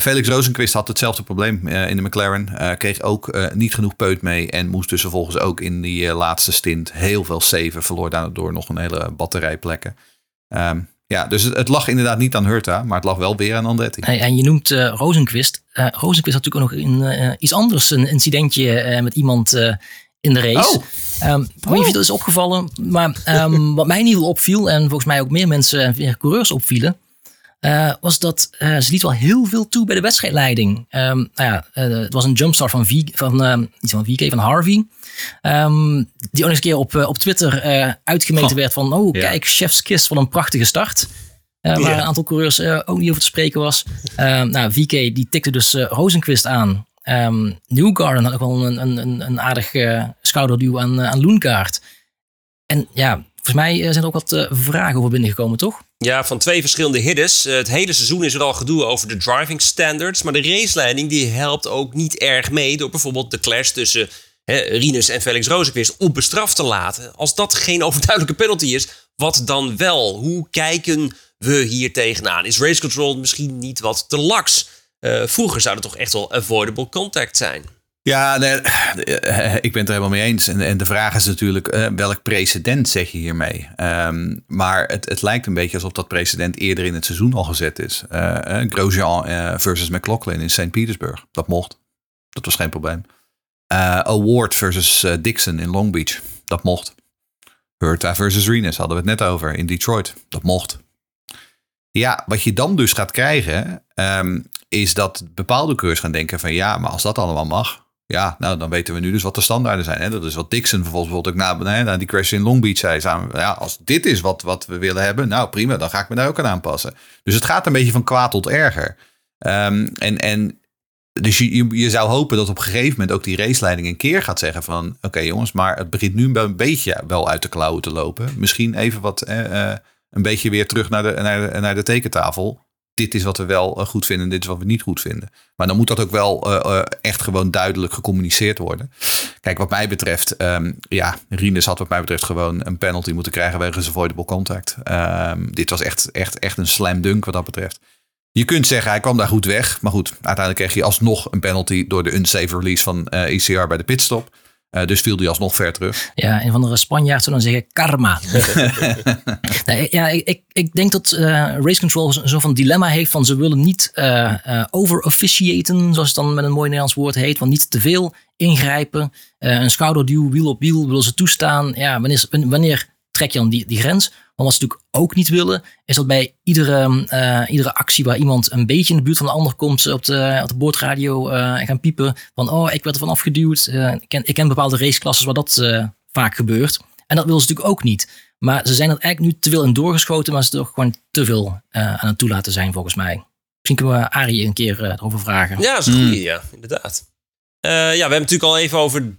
Felix Rosenquist had hetzelfde probleem in de McLaren. Kreeg ook niet genoeg peut mee. En moest dus vervolgens ook in die laatste stint heel veel saven. Verloor daardoor nog een hele batterij plekken. Ehm, ja, dus het, lag inderdaad niet aan Hurta. Maar het lag wel weer aan Andretti. En je noemt eh Rosenquist. Eh Rosenquist had natuurlijk ook nog in, eh, iets anders een incidentje eh, met iemand in de race. Oh. Ehm, ik weet niet of je dat is opgevallen. Maar ehm, wat mij in ieder geval opviel, en volgens mij ook meer mensen en meer coureurs opvielen, was dat ze liet wel heel veel toe bij de wedstrijdleiding. Ehm, nou ja, het was een jumpstart van, v, van, niet van VK, van Harvey. Die ook nog eens een keer op, op Twitter uitgemeten werd van, oh Ja. kijk, chef's kiss, wat een prachtige start. Eh, waar een aantal coureurs eh, ook niet over te spreken was. Ehm, nou, VK die tikte dus Rosenquist aan. Ehm Newgarden had ook wel een, een, een, een aardig schouderduw aan, aan Loenkaart. En ja, volgens mij zijn er ook wat vragen over binnengekomen, toch? Ja, van twee verschillende hiddens. Eh, het hele seizoen is er al gedoe over de driving standards. Maar de raceleiding die helpt ook niet erg mee... door bijvoorbeeld de clash tussen hè, Rinus en Felix Rozenquist onbestraft te laten. Als dat geen overduidelijke penalty is, wat dan wel? Hoe kijken we hier tegenaan? Is race control misschien niet wat te laks? Eh, vroeger zou het toch echt wel avoidable contact zijn? Ja, nee, eh, ik ben het er helemaal mee eens. En, en de vraag is natuurlijk, eh, welk precedent zeg je hiermee? Ehm, maar het, het lijkt een beetje alsof dat precedent eerder in het seizoen al gezet is. Grosjean versus McLaughlin in St. Petersburg. Dat mocht. Dat was geen probleem. Eh, Award versus eh, Dixon in Long Beach. Dat mocht. Hurta versus Renus hadden we het net over in Detroit. Dat mocht. Ja, wat je dan dus gaat krijgen, ehm, is dat bepaalde coureurs gaan denken van ja, maar als dat allemaal mag, ja, nou dan weten we nu dus wat de standaarden zijn. Hè? Dat is wat Dixon vervolgens bijvoorbeeld ook na, na die crash in Long Beach zei. Samen, ja, als dit is wat, wat we willen hebben, nou prima, dan ga ik me daar ook aan aanpassen. Dus het gaat een beetje van kwaad tot erger. Ehm, en, en dus je, je, zou hopen dat op een gegeven moment ook die raceleiding een keer gaat zeggen van... oké jongens, maar het begint nu een beetje wel uit de klauwen te lopen. Misschien even wat, eh, eh, een beetje weer terug naar de, naar, de, tekentafel. Dit is wat we wel eh, goed vinden, dit is wat we niet goed vinden. Maar dan moet dat ook wel eh, echt gewoon duidelijk gecommuniceerd worden. Kijk, wat mij betreft, ehm, ja, Rinus had wat mij betreft gewoon een penalty moeten krijgen wegens avoidable contact. Ehm, dit was echt, echt, echt een slam dunk wat dat betreft. Je kunt zeggen, hij kwam daar goed weg. Maar goed, uiteindelijk kreeg hij alsnog een penalty door de unsafe release van eh ECR bij de pitstop. Eh, dus viel hij alsnog ver terug. Ja, een van de Spanjaard zou dan zeggen karma. nee, ja, ik, ik, denk dat eh, Race Control zo van dilemma heeft van ze willen niet eh over-officiaten, zoals het dan met een mooi Nederlands woord heet, want niet te veel ingrijpen. Een schouderduw, wiel op wiel, willen ze toestaan. Ja, wanneer, wanneer trek je dan die, die grens? Want wat ze natuurlijk ook niet willen, is dat bij iedere, eh, iedere actie waar iemand een beetje in de buurt van de ander komt, ze op de, op de boordradio eh, gaan piepen van oh, ik werd ervan afgeduwd. Eh, ik, ken, ik ken bepaalde raceklasses waar dat eh, vaak gebeurt. En dat willen ze natuurlijk ook niet. Maar ze zijn er eigenlijk nu te veel in doorgeschoten, maar ze er gewoon te veel eh, aan het toelaten zijn volgens mij. Misschien kunnen we Arie een keer eh, erover vragen. Ja, dat is een goede, ja, inderdaad. Eh, ja, we hebben het natuurlijk al even over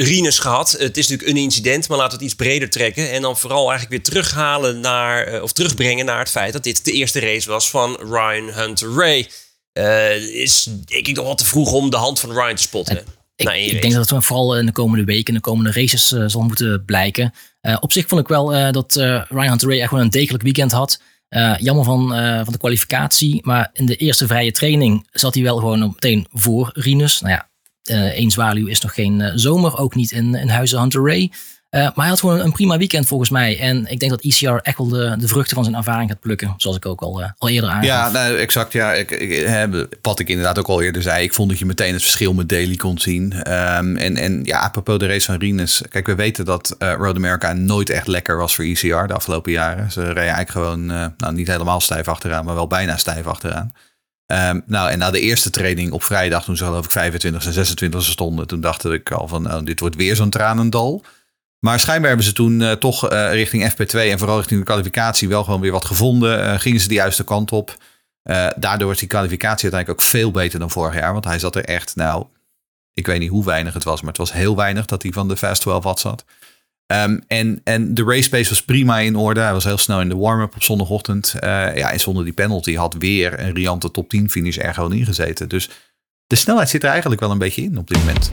Rinus gehad. Het is natuurlijk een incident, maar laten we het iets breder trekken. En dan vooral eigenlijk weer terughalen naar, eh, of terugbrengen naar het feit dat dit de eerste race was van Ryan Hunter Ray. Eh, is denk ik nog wat te vroeg om de hand van Ryan te spotten. Ik, race. denk dat het vooral in de komende weken, in de komende races eh, zal moeten blijken. Eh, op zich vond ik wel eh, dat eh, Ryan Hunter Ray echt wel een degelijk weekend had. Eh, jammer van, eh, van de kwalificatie, maar in de eerste vrije training zat hij wel gewoon meteen voor Rinus. Nou ja, eh één zwaluw is nog geen eh, zomer, ook niet in, in Huizen Hunter Ray. Eh, maar hij had gewoon een prima weekend volgens mij. En ik denk dat ECR echt wel de, de vruchten van zijn ervaring gaat plukken. Zoals ik ook al, eh, al eerder aangaf. Ja, nou, exact. Ja, ik, ik, wat ik inderdaad ook al eerder zei. Ik vond dat je meteen het verschil met Daly kon zien. Ehm, en, en ja, apropos de race van Rines. Kijk, we weten dat eh, Road America nooit echt lekker was voor ECR de afgelopen jaren. Ze reden eigenlijk gewoon, nou niet helemaal stijf achteraan, maar wel bijna stijf achteraan. Ehm, nou, en na de eerste training op vrijdag, toen ze geloof ik 25 en 26 stonden, toen dacht ik al van, nou, dit wordt weer zo'n tranendal. Maar schijnbaar hebben ze toen eh, toch eh, richting FP2 en vooral richting de kwalificatie wel gewoon weer wat gevonden. Eh, gingen ze de juiste kant op. Daardoor is die kwalificatie uiteindelijk ook veel beter dan vorig jaar. Want hij zat er echt, nou, ik weet niet hoe weinig het was, maar het was heel weinig dat hij van de Fast 12 wat zat. Ehm, en, en de race pace was prima in orde. Hij was heel snel in de warm-up op zondagochtend. Eh, ja, en zonder die penalty had weer een riante top 10 finish er gewoon ingezeten. Dus de snelheid zit er eigenlijk wel een beetje in op dit moment.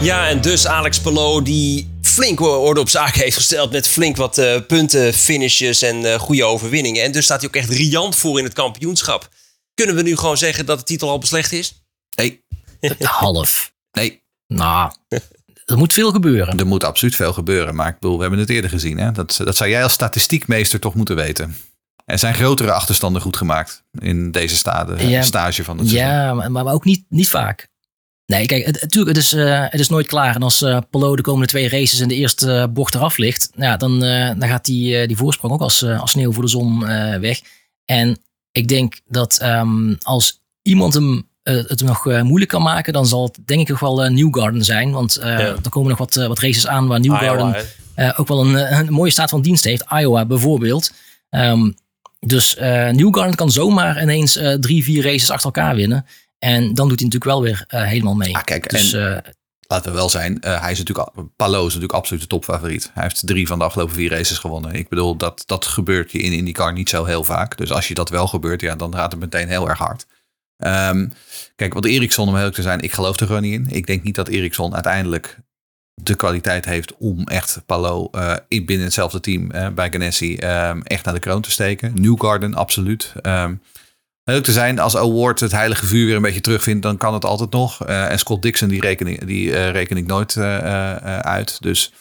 Ja, en dus Alex Palou die flink orde op zaken heeft gesteld met flink wat eh, punten, finishes en eh, goede overwinningen. En dus staat hij ook echt riant voor in het kampioenschap. Kunnen we nu gewoon zeggen dat de titel al beslecht is? Nee. Half. Nee. Nou, er moet veel gebeuren. Er moet absoluut veel gebeuren. Maar ik bedoel, we hebben het eerder gezien. Hè? Dat, dat zou jij als statistiekmeester toch moeten weten. Er zijn grotere achterstanden goed gemaakt in deze stade, Ja, stage van het seizoen. Ja, maar, maar ook niet, niet vaak. Nee, kijk, het, natuurlijk, het is, eh, het is nooit klaar. En als eh Polo de komende twee races in de eerste eh, bocht eraf ligt, nou ja, dan, dan gaat die, die voorsprong ook als, als sneeuw voor de zon weg. En ik denk dat ehm, als iemand hem het nog eh, moeilijk kan maken, dan zal het denk ik nog wel eh, Newgarden zijn. Want eh, Ja. er komen nog wat, eh, wat races aan waar Newgarden Iowa, hè? eh, ook wel een, eh, een mooie staat van dienst heeft. Iowa bijvoorbeeld. Ehm, dus eh Newgarden kan zomaar ineens eh, drie, vier races achter elkaar winnen. En dan doet hij natuurlijk wel weer eh, helemaal mee. Ah, kijk, dus en- eh, Laten we wel zijn, eh, hij is natuurlijk, Palo is natuurlijk absoluut de topfavoriet. Hij heeft drie van de afgelopen vier races gewonnen. Ik bedoel, dat, dat gebeurt je in IndyCar niet zo heel vaak. Dus als je dat wel gebeurt, ja, dan gaat het meteen heel erg hard. Ehm, kijk, wat Ericsson, om heel te zijn, ik geloof er gewoon niet in. Ik denk niet dat Ericsson uiteindelijk de kwaliteit heeft om echt Palo in binnen hetzelfde team eh, bij Ganassi ehm, echt naar de kroon te steken. Newgarden, absoluut. Ehm Leuk te zijn, als Award het heilige vuur weer een beetje terugvindt, dan kan het altijd nog. Eh, en Scott Dixon, die reken ik, die, reken ik nooit uit. Dus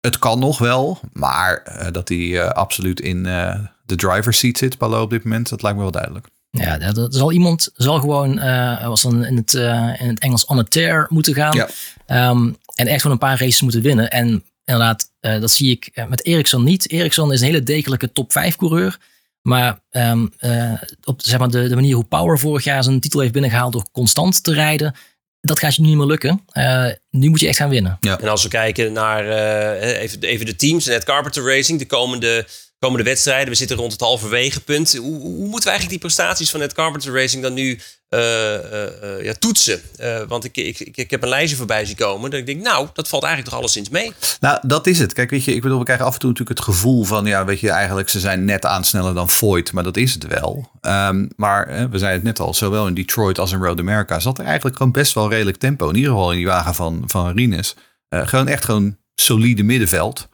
het kan nog wel, maar dat hij absoluut in de driver's seat zit, Palo op dit moment, dat lijkt me wel duidelijk. Ja, er er zal iemand zal gewoon, eh was dan in het, eh, in het Engels on a tear moeten gaan. Ja. Ehm, en echt gewoon een paar races moeten winnen. En inderdaad, eh, dat zie ik met Ericsson niet. Ericsson is een hele degelijke top 5 coureur. Maar ehm, eh, op zeg maar, de, de manier hoe Power vorig jaar zijn titel heeft binnengehaald door constant te rijden, dat gaat je nu niet meer lukken. Eh, nu moet je echt gaan winnen. En als we kijken naar eh, even, even de teams, Net Carpenter Racing, de komende, komende wedstrijden. We zitten rond het halverwege punt. Hoe, moeten we eigenlijk die prestaties van Net Carpenter Racing dan nu eh, eh, eh, ja, toetsen? Want ik, ik, ik, heb een lijstje voorbij zien komen. Dat ik denk, nou, dat valt eigenlijk toch alleszins mee. Nou, dat is het. Kijk, weet je, ik bedoel, we krijgen af en toe natuurlijk het gevoel van, ja, weet je, eigenlijk ze zijn net aan sneller dan Voigt, maar dat is het wel. Ehm, maar we zeiden het net al, zowel in Detroit als in Road America zat er eigenlijk gewoon best wel redelijk tempo. In ieder geval in die wagen van, van Rines. Gewoon echt gewoon solide middenveld.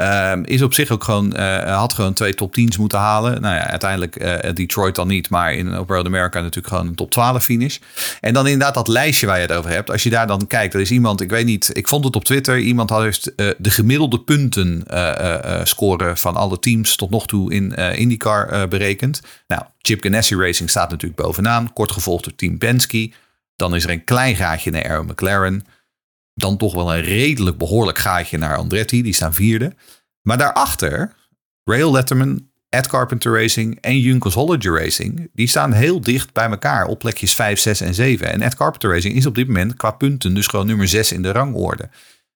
Ehm, is op zich ook gewoon, eh, had gewoon twee top 10's moeten halen. Nou ja, uiteindelijk eh, Detroit dan niet, maar in op Road America natuurlijk gewoon een top 12 finish. En dan inderdaad dat lijstje waar je het over hebt. Als je daar dan kijkt, er is iemand, ik weet niet, ik vond het op Twitter, iemand had heeft eh, de gemiddelde punten eh, eh, eh, scoren van alle teams tot nog toe in eh, IndyCar eh, berekend. Nou, Chip Ganassi Racing staat natuurlijk bovenaan, kort gevolgd door Team Penske. Dan is er een klein gaatje naar Aero McLaren. Dan toch wel een redelijk behoorlijk gaatje naar Andretti, die staan vierde. Maar daarachter, Rail Letterman, Ed Carpenter Racing en Junkers Hollinger Racing, die staan heel dicht bij elkaar op plekjes 5, 6 en 7. En Ed Carpenter Racing is op dit moment qua punten dus gewoon nummer 6 in de rangorde.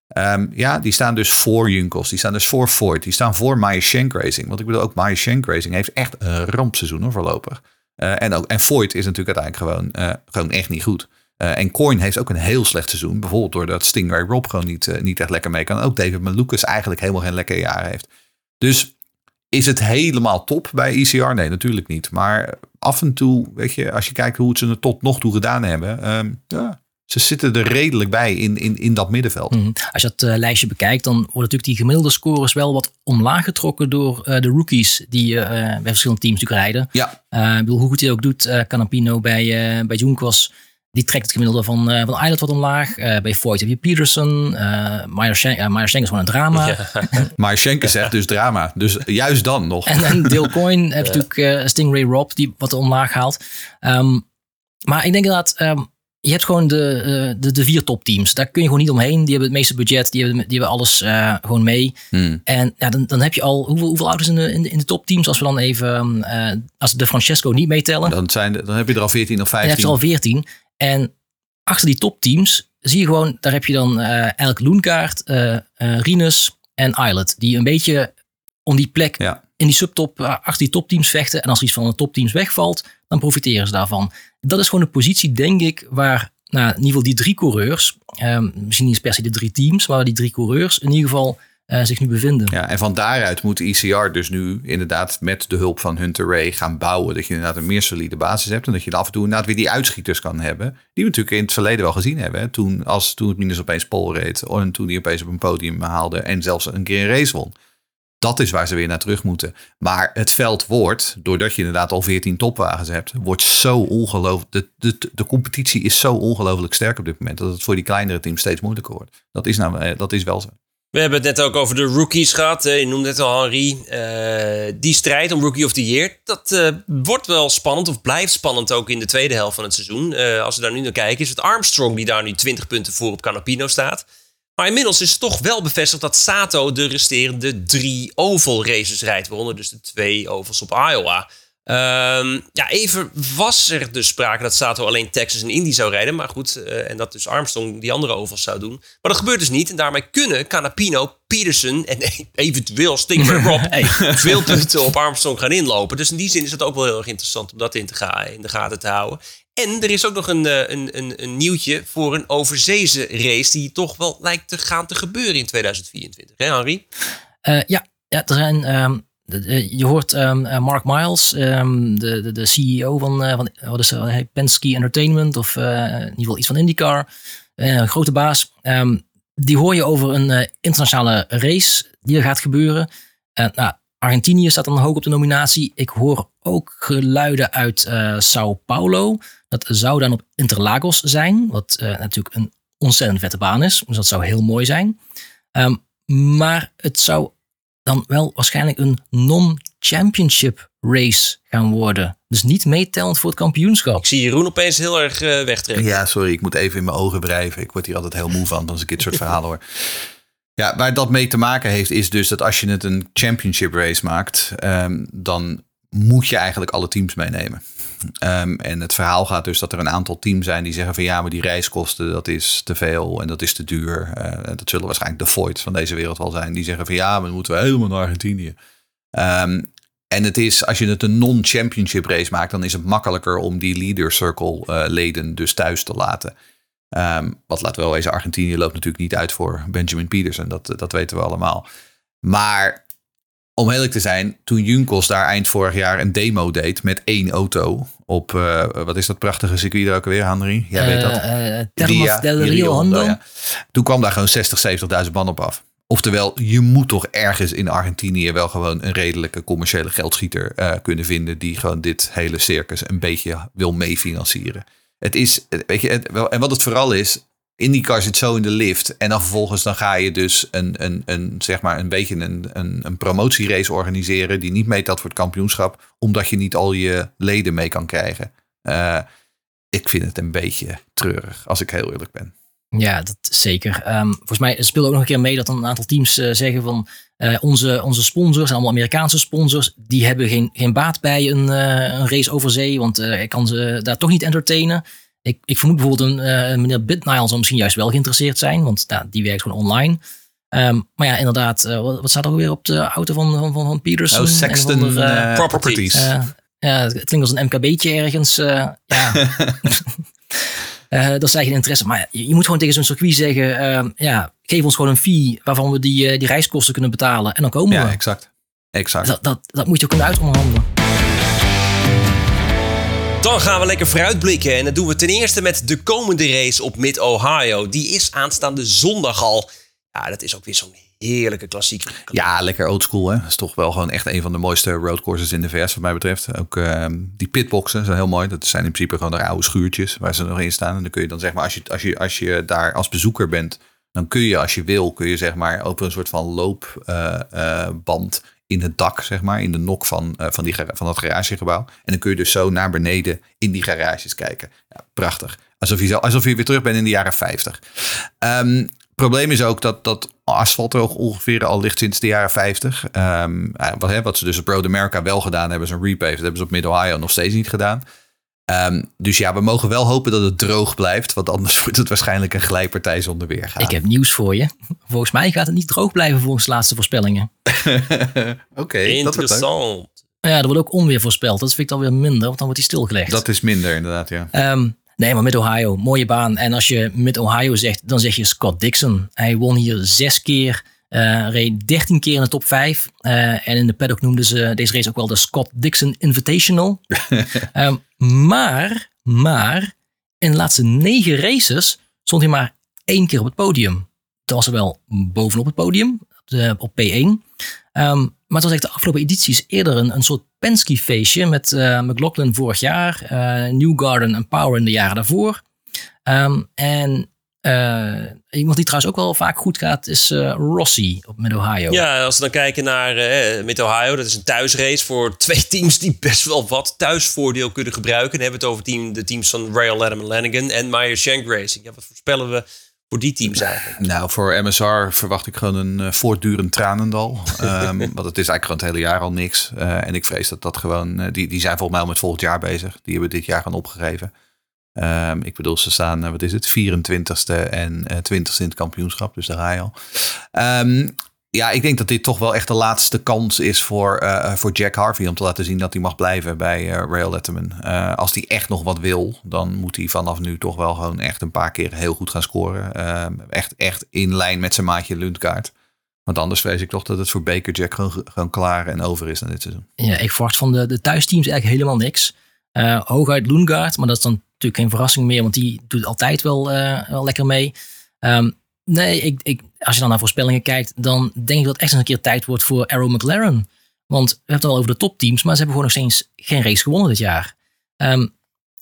Ehm, ja, die staan dus voor Junkels, die staan dus voor Ford, die staan voor Maya Shank Racing. Want ik bedoel, ook Maya Shank Racing heeft echt een rampseizoen hoor, voorlopig. Eh, en, ook, en Voigt is natuurlijk uiteindelijk gewoon, eh, gewoon echt niet goed. Eh, en Coin heeft ook een heel slecht seizoen. Bijvoorbeeld doordat Stingray Rob gewoon niet, eh, niet echt lekker mee kan. Ook David Malukas eigenlijk helemaal geen lekker jaar heeft. Dus is het helemaal top bij ECR? Nee, natuurlijk niet. Maar af en toe, weet je, als je kijkt hoe het ze er tot nog toe gedaan hebben. ehm, ja, ze zitten er redelijk bij in, in, in dat middenveld. Mhm. Als je dat eh, lijstje bekijkt, dan worden natuurlijk die gemiddelde scores wel wat omlaag getrokken door de rookies die eh, bij verschillende teams natuurlijk rijden. Ja. Ik bedoel, hoe goed hij ook doet, Canapino bij, bij Junkos. Die trekt het gemiddelde van, uh, van Islet wat omlaag. Uh, bij Voigt heb je Peterson. Uh, Meyer is gewoon een drama. Ja. Meyer Schenk zegt dus drama. Dus juist dan nog. en, en Dale heb je natuurlijk Stingray Rob die wat omlaag haalt. Um, maar ik denk inderdaad, um, je hebt gewoon de, de, de vier topteams. Daar kun je gewoon niet omheen. Die hebben het meeste budget. Die hebben, die hebben alles gewoon mee. Hmm. En ja, dan, dan heb je al... Hoeveel, hoeveel auto's in de, in de, in de topteams? Als we dan even... als de Francesco niet meetellen. Dan, zijn, dan heb je er al 14 of 15. Dan heb je er al 14. En achter die topteams zie je gewoon, daar heb je dan uh, Elk Loenkaart, uh, uh, Rinus en Islet. Die een beetje om die plek in die subtop achter die topteams vechten. En als iets van de topteams wegvalt, dan profiteren ze daarvan. Dat is gewoon een positie, denk ik, waar nou, in ieder geval die drie coureurs, misschien niet per se de drie teams, maar die drie coureurs in ieder geval uh, zich nu bevinden. Ja, en van daaruit moet de ECR dus nu inderdaad met de hulp van Hunter Ray gaan bouwen. Dat je inderdaad een meer solide basis hebt. En dat je af en toe inderdaad weer die uitschieters kan hebben. Die we natuurlijk in het verleden wel gezien hebben. Toen, als, toen het Minus opeens pol reed. En toen hij opeens op een podium haalde. En zelfs een keer een race won. Dat is waar ze weer naar terug moeten. Maar het veld wordt, doordat je inderdaad al 14 topwagens hebt, wordt zo ongelooflijk. De, de, de competitie is zo ongelooflijk sterk op dit moment. Dat het voor die kleinere teams steeds moeilijker wordt. Dat is, nou, eh, dat is wel zo. We hebben het net ook over de rookies gehad. Je noemde het al, Henri. Uh, die strijd om Rookie of the Year, dat uh, wordt wel spannend of blijft spannend ook in de tweede helft van het seizoen. Uh, als we daar nu naar kijken, is het Armstrong die daar nu 20 punten voor op Canapino staat. Maar inmiddels is het toch wel bevestigd dat Sato de resterende drie oval races rijdt. Waaronder dus de twee ovals op Iowa. Um, ja, even was er dus sprake dat Sato alleen Texas en Indy zou rijden. Maar goed, uh, en dat dus Armstrong die andere ovals zou doen. Maar dat gebeurt dus niet. En daarmee kunnen Canapino, Peterson en eventueel Stinger Rob veel punten op Armstrong gaan inlopen. Dus in die zin is het ook wel heel erg interessant om dat in, te gaan, in de gaten te houden. En er is ook nog een, een, een, een nieuwtje voor een overzeese race die toch wel lijkt te gaan te gebeuren in 2024. Hè, Henri? Uh, ja, ja, er zijn... Um je hoort um, Mark Miles, um, de, de, de, CEO van, uh, van Penske Entertainment of in ieder geval iets van IndyCar, een grote baas. Um, die hoor je over een internationale race die er gaat gebeuren. nou, Argentinië staat dan hoog op de nominatie. Ik hoor ook geluiden uit Sao Paulo. Dat zou dan op Interlagos zijn, wat natuurlijk een ontzettend vette baan is. Dus dat zou heel mooi zijn. maar het zou dan wel waarschijnlijk een non-championship race gaan worden. Dus niet meetellend voor het kampioenschap. Ik zie Jeroen opeens heel erg uh, wegtrekken. Ja, sorry, ik moet even in mijn ogen wrijven. Ik word hier altijd heel moe van als ik dit soort verhalen hoor. Ja, waar dat mee te maken heeft, is dus dat als je het een championship race maakt, um, dan moet je eigenlijk alle teams meenemen. Um, en het verhaal gaat dus dat er een aantal teams zijn die zeggen van ja, maar die reiskosten, dat is te veel en dat is te duur. Uh, dat zullen waarschijnlijk de Voids van deze wereld wel zijn. Die zeggen van ja, maar moeten we helemaal naar Argentinië. Um, en het is, als je het een non-championship race maakt, dan is het makkelijker om die leader circle uh, leden dus thuis te laten. Um, wat laat wel wezen, Argentinië loopt natuurlijk niet uit voor Benjamin Peterson. Dat, dat weten we allemaal. Maar om eerlijk te zijn, toen Junkos daar eind vorig jaar een demo deed met één auto op, uh, wat is dat prachtige circuit ook weer, Henry? Jij weet dat. Uh, Dia, del Rio Hondo. Ja. Toen kwam daar gewoon 60, 70.000 man op af. Oftewel, je moet toch ergens in Argentinië wel gewoon een redelijke commerciële geldschieter uh, kunnen vinden die gewoon dit hele circus een beetje wil meefinancieren. Het is, weet je, het, en wat het vooral is, IndyCar zit zo in de lift. En dan vervolgens dan ga je dus een, een, een, zeg maar een beetje een, een, een promotierace organiseren. Die niet meetelt voor het kampioenschap. Omdat je niet al je leden mee kan krijgen. Uh, ik vind het een beetje treurig, als ik heel eerlijk ben. Ja, dat zeker. Um, volgens mij speelt ook nog een keer mee dat een aantal teams uh, zeggen van uh, onze, onze sponsors, allemaal Amerikaanse sponsors, die hebben geen, geen baat bij een, een race over zee, want ik kan ze daar toch niet entertainen. Ik, ik vermoed bijvoorbeeld een uh, meneer Bitnile zal misschien juist wel geïnteresseerd zijn, want nou, die werkt gewoon online. Um, maar ja, inderdaad, uh, wat, staat er weer op de auto van, van, van Peterson? Oh, Sexton van uh, Properties. ja, het klinkt als een MKB'tje ergens. ja. Dat zijn geen interesse. Maar je, je moet gewoon tegen zo'n circuit zeggen: uh, ja, geef ons gewoon een fee waarvan we die, die reiskosten kunnen betalen. En dan komen ja, we. exact. exact. Dat, dat, dat moet je ook kunnen uitonderhandelen. Dan gaan we lekker vooruitblikken. En dat doen we ten eerste met de komende race op Mid-Ohio. Die is aanstaande zondag al. Ja, dat is ook weer zo'n heerlijke klassieker. Ja, lekker oldschool. Hè? Dat is toch wel gewoon echt een van de mooiste roadcourses in de VS, wat mij betreft. Ook ehm, die pitboxen zijn heel mooi. Dat zijn in principe gewoon de oude schuurtjes waar ze nog in staan. En dan kun je dan zeg maar, als je, als je, als je daar als bezoeker bent, dan kun je als je wil, kun je zeg maar op een soort van loopband in het dak, zeg maar, in de nok van, eh, van, die, van dat garagegebouw. En dan kun je dus zo naar beneden in die garages kijken. Ja, prachtig. Alsof je, zo, alsof je weer terug bent in de jaren 50. Ehm, probleem is ook dat, dat asfalt er ongeveer al ligt sinds de jaren 50. Ehm, eh, wat, hè, wat ze dus op Road America wel gedaan hebben, is een repave. Dat hebben ze op Mid-Ohio nog steeds niet gedaan. Ehm, dus ja, we mogen wel hopen dat het droog blijft. Want anders wordt het waarschijnlijk een glijpartij zonder weergaan. Ik heb nieuws voor je. Volgens mij gaat het niet droog blijven volgens de laatste voorspellingen. Oké, dat wordt leuk. Interessant. Ja, er wordt ook onweer voorspeld. Dat vind ik dan weer minder, want dan wordt hij stilgelegd. Dat is minder inderdaad, ja. Ehm, nee, maar Mid-Ohio, mooie baan. En als je Mid-Ohio zegt, dan zeg je Scott Dixon. Hij won hier zes keer, eh, reed dertien keer in de top vijf. Eh, en in de paddock noemden ze deze race ook wel de Scott Dixon Invitational. Ehm, maar, maar, in de laatste negen races stond hij maar één keer op het podium. Dat was wel bovenop het podium, op, de- op P1. Ehm, maar het was echt de afgelopen edities eerder een, soort Penske-feestje met eh, McLaughlin vorig jaar, eh Newgarden en Power in de jaren daarvoor. Ehm, en iemand die trouwens ook wel vaak goed gaat is eh, Rossi op Mid-Ohio. Ja, als we dan kijken naar eh Mid-Ohio, dat is een thuisrace voor twee teams die best wel wat thuisvoordeel kunnen gebruiken. Dan hebben we het over team, de teams van Rail Letterman Lanigan en Meyer Shank Racing. Ja, wat voorspellen we voor die teams eigenlijk? Nou, voor MSR verwacht ik gewoon een eh, voortdurend tranendal. Ehm, want het is eigenlijk gewoon het hele jaar al niks. Eh, en ik vrees dat dat gewoon... eh, die, die zijn volgens mij al met volgend jaar bezig. Die hebben dit jaar gewoon opgegeven. Ehm, ik bedoel, ze staan, eh, wat is het, 24ste en eh 20ste in het kampioenschap. Dus daar ga je al. Ehm, ja, ik denk dat dit toch wel echt de laatste kans is voor, eh, voor Jack Harvey. Om te laten zien dat hij mag blijven bij eh, Rail Letterman. Eh, als hij echt nog wat wil, dan moet hij vanaf nu toch wel gewoon echt een paar keer heel goed gaan scoren. Ehm, echt, echt in lijn met zijn maatje Lundgaard. Want anders vrees ik toch dat het voor Baker Jack gewoon, gewoon klaar en over is na dit seizoen. Ja, ik verwacht van de, de thuisteams eigenlijk helemaal niks. Eh hooguit Loengaard, maar dat is dan natuurlijk geen verrassing meer, want die doet altijd wel, eh, wel lekker mee. Ehm, nee, ik, ik, als je dan naar voorspellingen kijkt, dan denk ik dat het echt eens een keer tijd wordt voor Arrow McLaren. Want we hebben het al over de topteams, maar ze hebben gewoon nog steeds geen race gewonnen dit jaar. Ehm,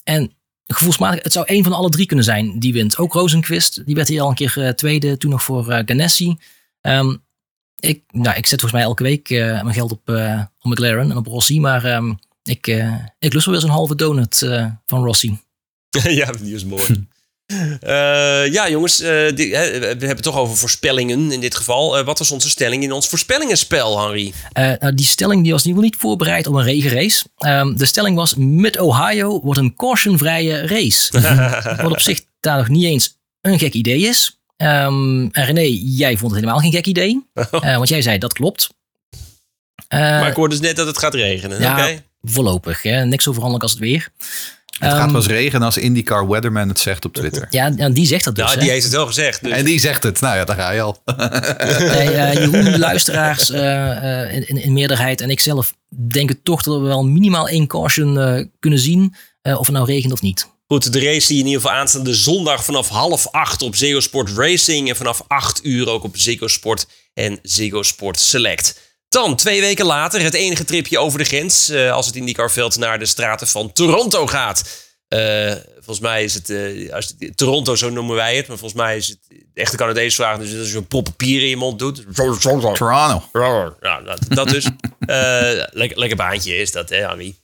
en gevoelsmatig, het zou één van alle drie kunnen zijn die wint. Ook Rosenquist, die werd hier al een keer eh, tweede, toen nog voor Ganassi. Ehm, ik, nou, ik zet volgens mij elke week mijn geld op, op McLaren en op Rossi, maar ik, eh, ik lust wel weer zo'n halve donut eh, van Rossi. ja, die is mooi. Eh, ja, jongens, die- we hebben het toch over voorspellingen in dit geval. Wat was onze stelling in ons voorspellingenspel, Henry? Nou, die stelling die was in ieder geval niet voorbereid op een regenrace. Ehm, de stelling was, Mid-Ohio wordt een cautionvrije race. Wat op zich daar nog niet eens een gek idee is. Ehm, en René, jij vond het helemaal geen gek idee. Want jij zei, dat klopt. Maar ik hoorde dus net dat het gaat regenen. ja, Oké. Voorlopig. Hè? Niks zo veranderlijk als het weer. Het gaat Ehm, pas regenen als IndyCar Weatherman het zegt op Twitter. Ja, die zegt dat dus. Ja, hè. die heeft het wel gezegd. Dus. En die zegt het. Nou ja, daar ga je al. Nee, eh, Jeroen, de luisteraars eh, eh, in, in, in meerderheid en ik zelf denken toch dat we wel minimaal één caution eh, kunnen zien. eh, of het nou regent of niet. Goed, de race die in ieder geval aanstaande zondag vanaf half acht op Ziggo Sport Racing. En vanaf acht uur ook op Ziggo Sport en Ziggo Sport Select. Dan, twee weken later, het enige tripje over de grens. eh, als het IndyCar-veld naar de straten van Toronto gaat. Eh, volgens mij is het, eh, als het- Toronto, zo noemen wij het. Maar volgens mij is het de echte Canadese vraag. Dus als je een prop papier in je mond doet. Toronto. Ja, dat, dat dus. Eh, lekker, lekker baantje is dat, hè, Annie?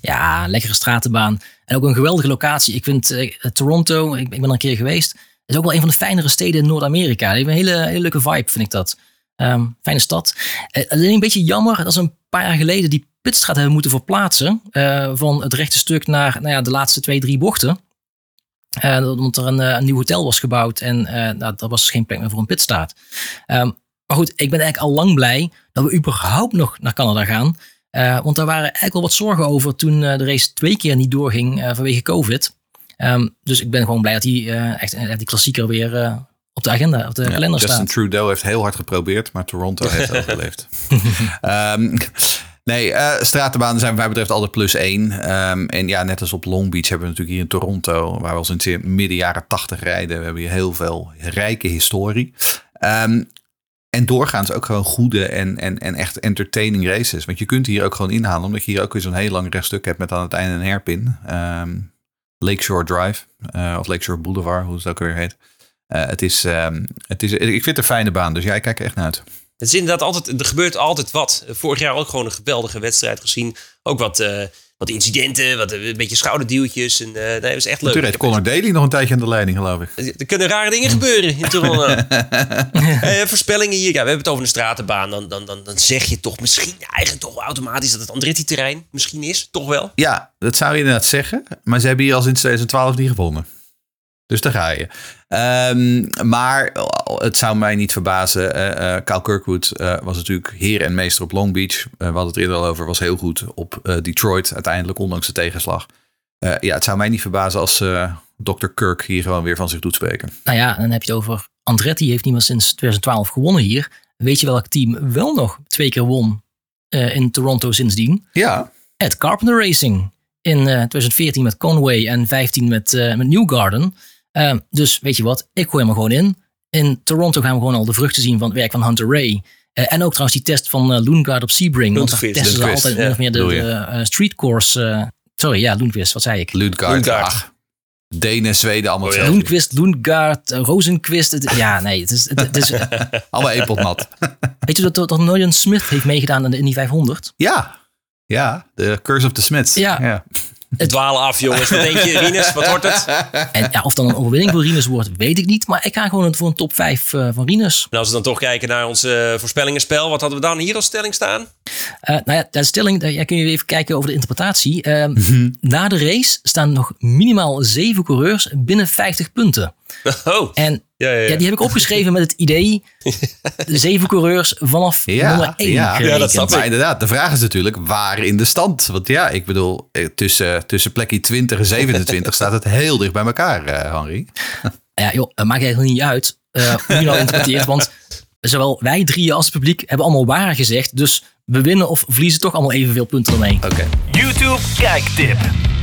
Ja, lekkere stratenbaan. En ook een geweldige locatie. Ik vind Toronto, ik, ik ben er een keer geweest, is ook wel een van de fijnere steden in Noord-Amerika. Die heeft een hele, hele leuke vibe, vind ik dat. Ehm, fijne stad. Eh, alleen een beetje jammer dat ze een paar jaar geleden die pitstraat hebben moeten verplaatsen. eh, van het rechte stuk naar nou ja, de laatste twee, drie bochten. Eh, omdat er een, een nieuw hotel was gebouwd en nou, er was geen plek meer voor een pitstraat. Ehm, maar goed, ik ben eigenlijk al lang blij dat we überhaupt nog naar Canada gaan. Want daar waren eigenlijk wel wat zorgen over toen de race twee keer niet doorging vanwege COVID. Ehm, dus ik ben gewoon blij dat die, echt, die klassieker weer op de agenda, op de Ja, kalender Justin staat. Trudeau heeft heel hard geprobeerd, maar Toronto heeft overleefd. Ehm, nee, eh, stratenbanen zijn wat mij betreft altijd plus één. Ehm, en ja, net als op Long Beach hebben we natuurlijk hier in Toronto, waar we al sinds midden jaren tachtig rijden. We hebben hier heel veel rijke historie. Ehm, En doorgaans ook gewoon goede en, en, en echt entertaining races. Want je kunt hier ook gewoon inhalen, omdat je hier ook weer zo'n heel lang rechtstuk hebt met aan het einde een hairpin. Lakeshore Drive, eh, of Lakeshore Boulevard, hoe het ook weer heet. Eh, het is, ehm, het is, ik vind het een fijne baan, dus jij kijkt er echt naar uit. Het is inderdaad altijd, er gebeurt altijd wat. Vorig jaar ook gewoon een geweldige wedstrijd gezien. Ook wat, eh, wat incidenten, wat, een beetje schouderduwtjes. En, nee, dat is echt leuk. Toen reed Conor Daly nog een tijdje aan de leiding, geloof ik. Er kunnen rare dingen gebeuren in Toronto. uh, voorspellingen hier. Ja, we hebben het over een stratenbaan. Dan, dan, dan, dan zeg je toch misschien eigenlijk toch automatisch dat het Andretti-terrein misschien is. Toch wel? Ja, dat zou je inderdaad zeggen. Maar ze hebben hier al sinds 2012 niet gewonnen. Dus daar ga je. Um, maar het zou mij niet verbazen. Uh, Kyle Kirkwood uh, was natuurlijk heer en meester op Long Beach. we hadden het eerder al over. Was heel goed op Detroit uiteindelijk, ondanks de tegenslag. ja, het zou mij niet verbazen als Dr. Kirk hier gewoon weer van zich doet spreken. Nou ja, dan heb je het over Andretti heeft niet meer sinds 2012 gewonnen hier. Weet je welk team wel nog twee keer won in Toronto sindsdien? Ja. Ed Carpenter Racing. In 2014 met Conway en 15 met, met Newgarden. Uh, dus weet je wat, ik gooi hem er gewoon in. In Toronto gaan we gewoon al de vruchten zien van het werk van Hunter Ray. Uh, en ook trouwens die test van uh, Loengaard op Sebring. Want daar testen ze altijd ja, meer de, de street course. sorry, ja, Loenquist, wat zei ik? Loengaard. Ach, Denen, Zweden, allemaal oh, ja. Loenquist, Loengaard, Rosenquist. Het, ja, nee, het is... Het, het is allemaal één pot nat. weet je dat, dat Nolan Smith heeft meegedaan in de Indy 500? Ja, ja, de Curse of the Smiths. Ja. ja. Het dwalen af, jongens. Wat denk je, Rinus? Wat wordt het? En ja, of dan een overwinning voor Rinus wordt, weet ik niet. Maar ik ga gewoon voor een top 5 uh, van Rinus. En als we dan toch kijken naar ons uh, voorspellingenspel. Wat hadden we dan hier als stelling staan? Uh, nou ja, de stelling, daar kun je even kijken over de interpretatie. Ehm, na de race staan nog minimaal 7 coureurs binnen 50 punten. Oh. En ja, ja, ja. ja, die heb ik opgeschreven met het idee. De zeven coureurs vanaf ja, nummer 1. Ja, ja dat snap Maar inderdaad, de vraag is natuurlijk waar in de stand. Want ja, ik bedoel, tussen, tussen plekje 20 en 27 staat het heel dicht bij elkaar, uh, Henry. Ja, joh, het maakt eigenlijk niet uit uh, hoe je nou interpreteert. Want zowel wij drieën als het publiek hebben allemaal waar gezegd. Dus we winnen of verliezen toch allemaal evenveel punten ermee. Oké. Okay. YouTube kijktip.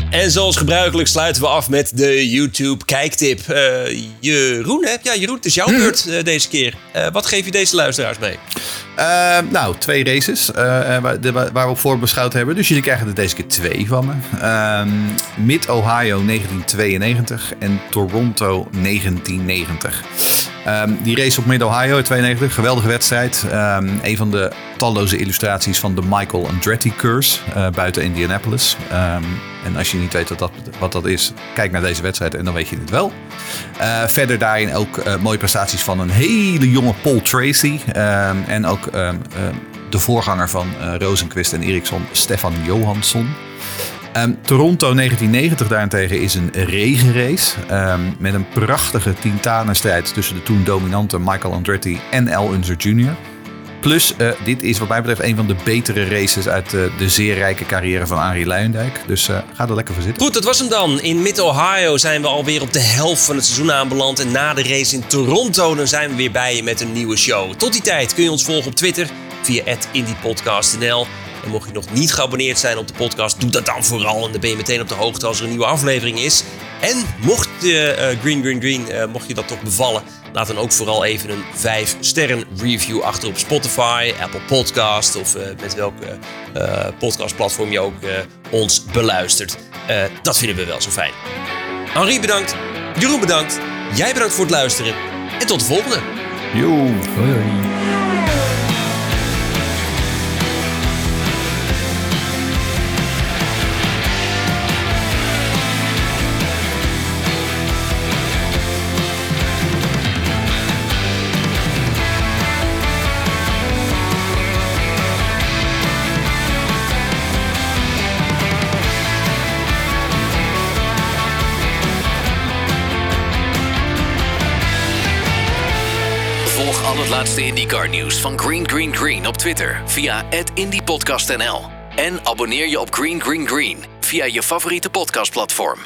En zoals gebruikelijk sluiten we af met de YouTube kijktip. Uh, Jeroen, hè? Ja, Jeroen, het is jouw beurt uh, deze keer. Uh, wat geef je deze luisteraars mee? Nou, twee races waar, de, waar, we op voorbeschouwd hebben. Dus jullie krijgen er deze keer twee van me. Mid-Ohio 1992 en Toronto 1990. Um, die race op Mid-Ohio 92, geweldige wedstrijd. Um, een van de talloze illustraties van de Michael Andretti curse uh, buiten Indianapolis. En als je niet weet wat dat, wat dat is, kijk naar deze wedstrijd en dan weet je het wel. Uh, verder daarin ook uh, mooie prestaties van een hele jonge Paul Tracy. en ook de voorganger van Rosenquist en Eriksson, Stefan Johansson. Um, Toronto 1990 daarentegen is een regenrace. Met een prachtige tientanenstrijd tussen de toen dominante Michael Andretti en Al Unser Jr. Plus, uh, dit is wat mij betreft een van de betere races uit uh, de zeer rijke carrière van Arie Luijendijk. Dus uh, ga er lekker voor zitten. Goed, dat was hem dan. In Mid-Ohio zijn we alweer op de helft van het seizoen aanbeland. En na de race in Toronto dan zijn we weer bij je met een nieuwe show. Tot die tijd kun je ons volgen op Twitter via @indiepodcast.nl. Mocht je nog niet geabonneerd zijn op de podcast, doe dat dan vooral. En dan ben je meteen op de hoogte als er een nieuwe aflevering is. En mocht de uh, Green Green Green, uh, mocht je dat toch bevallen, laat dan ook vooral even een 5 sterren review achter op Spotify, Apple Podcast of uh, met welke podcastplatform je ook ons beluistert. dat vinden we wel zo fijn. Henri bedankt, Jeroen bedankt, jij bedankt voor het luisteren en tot de volgende. Yo. Hoi, hoi. laatste IndyCar nieuws van Green Green Green op Twitter via @indypodcastnl en abonneer je op Green Green Green via je favoriete podcastplatform.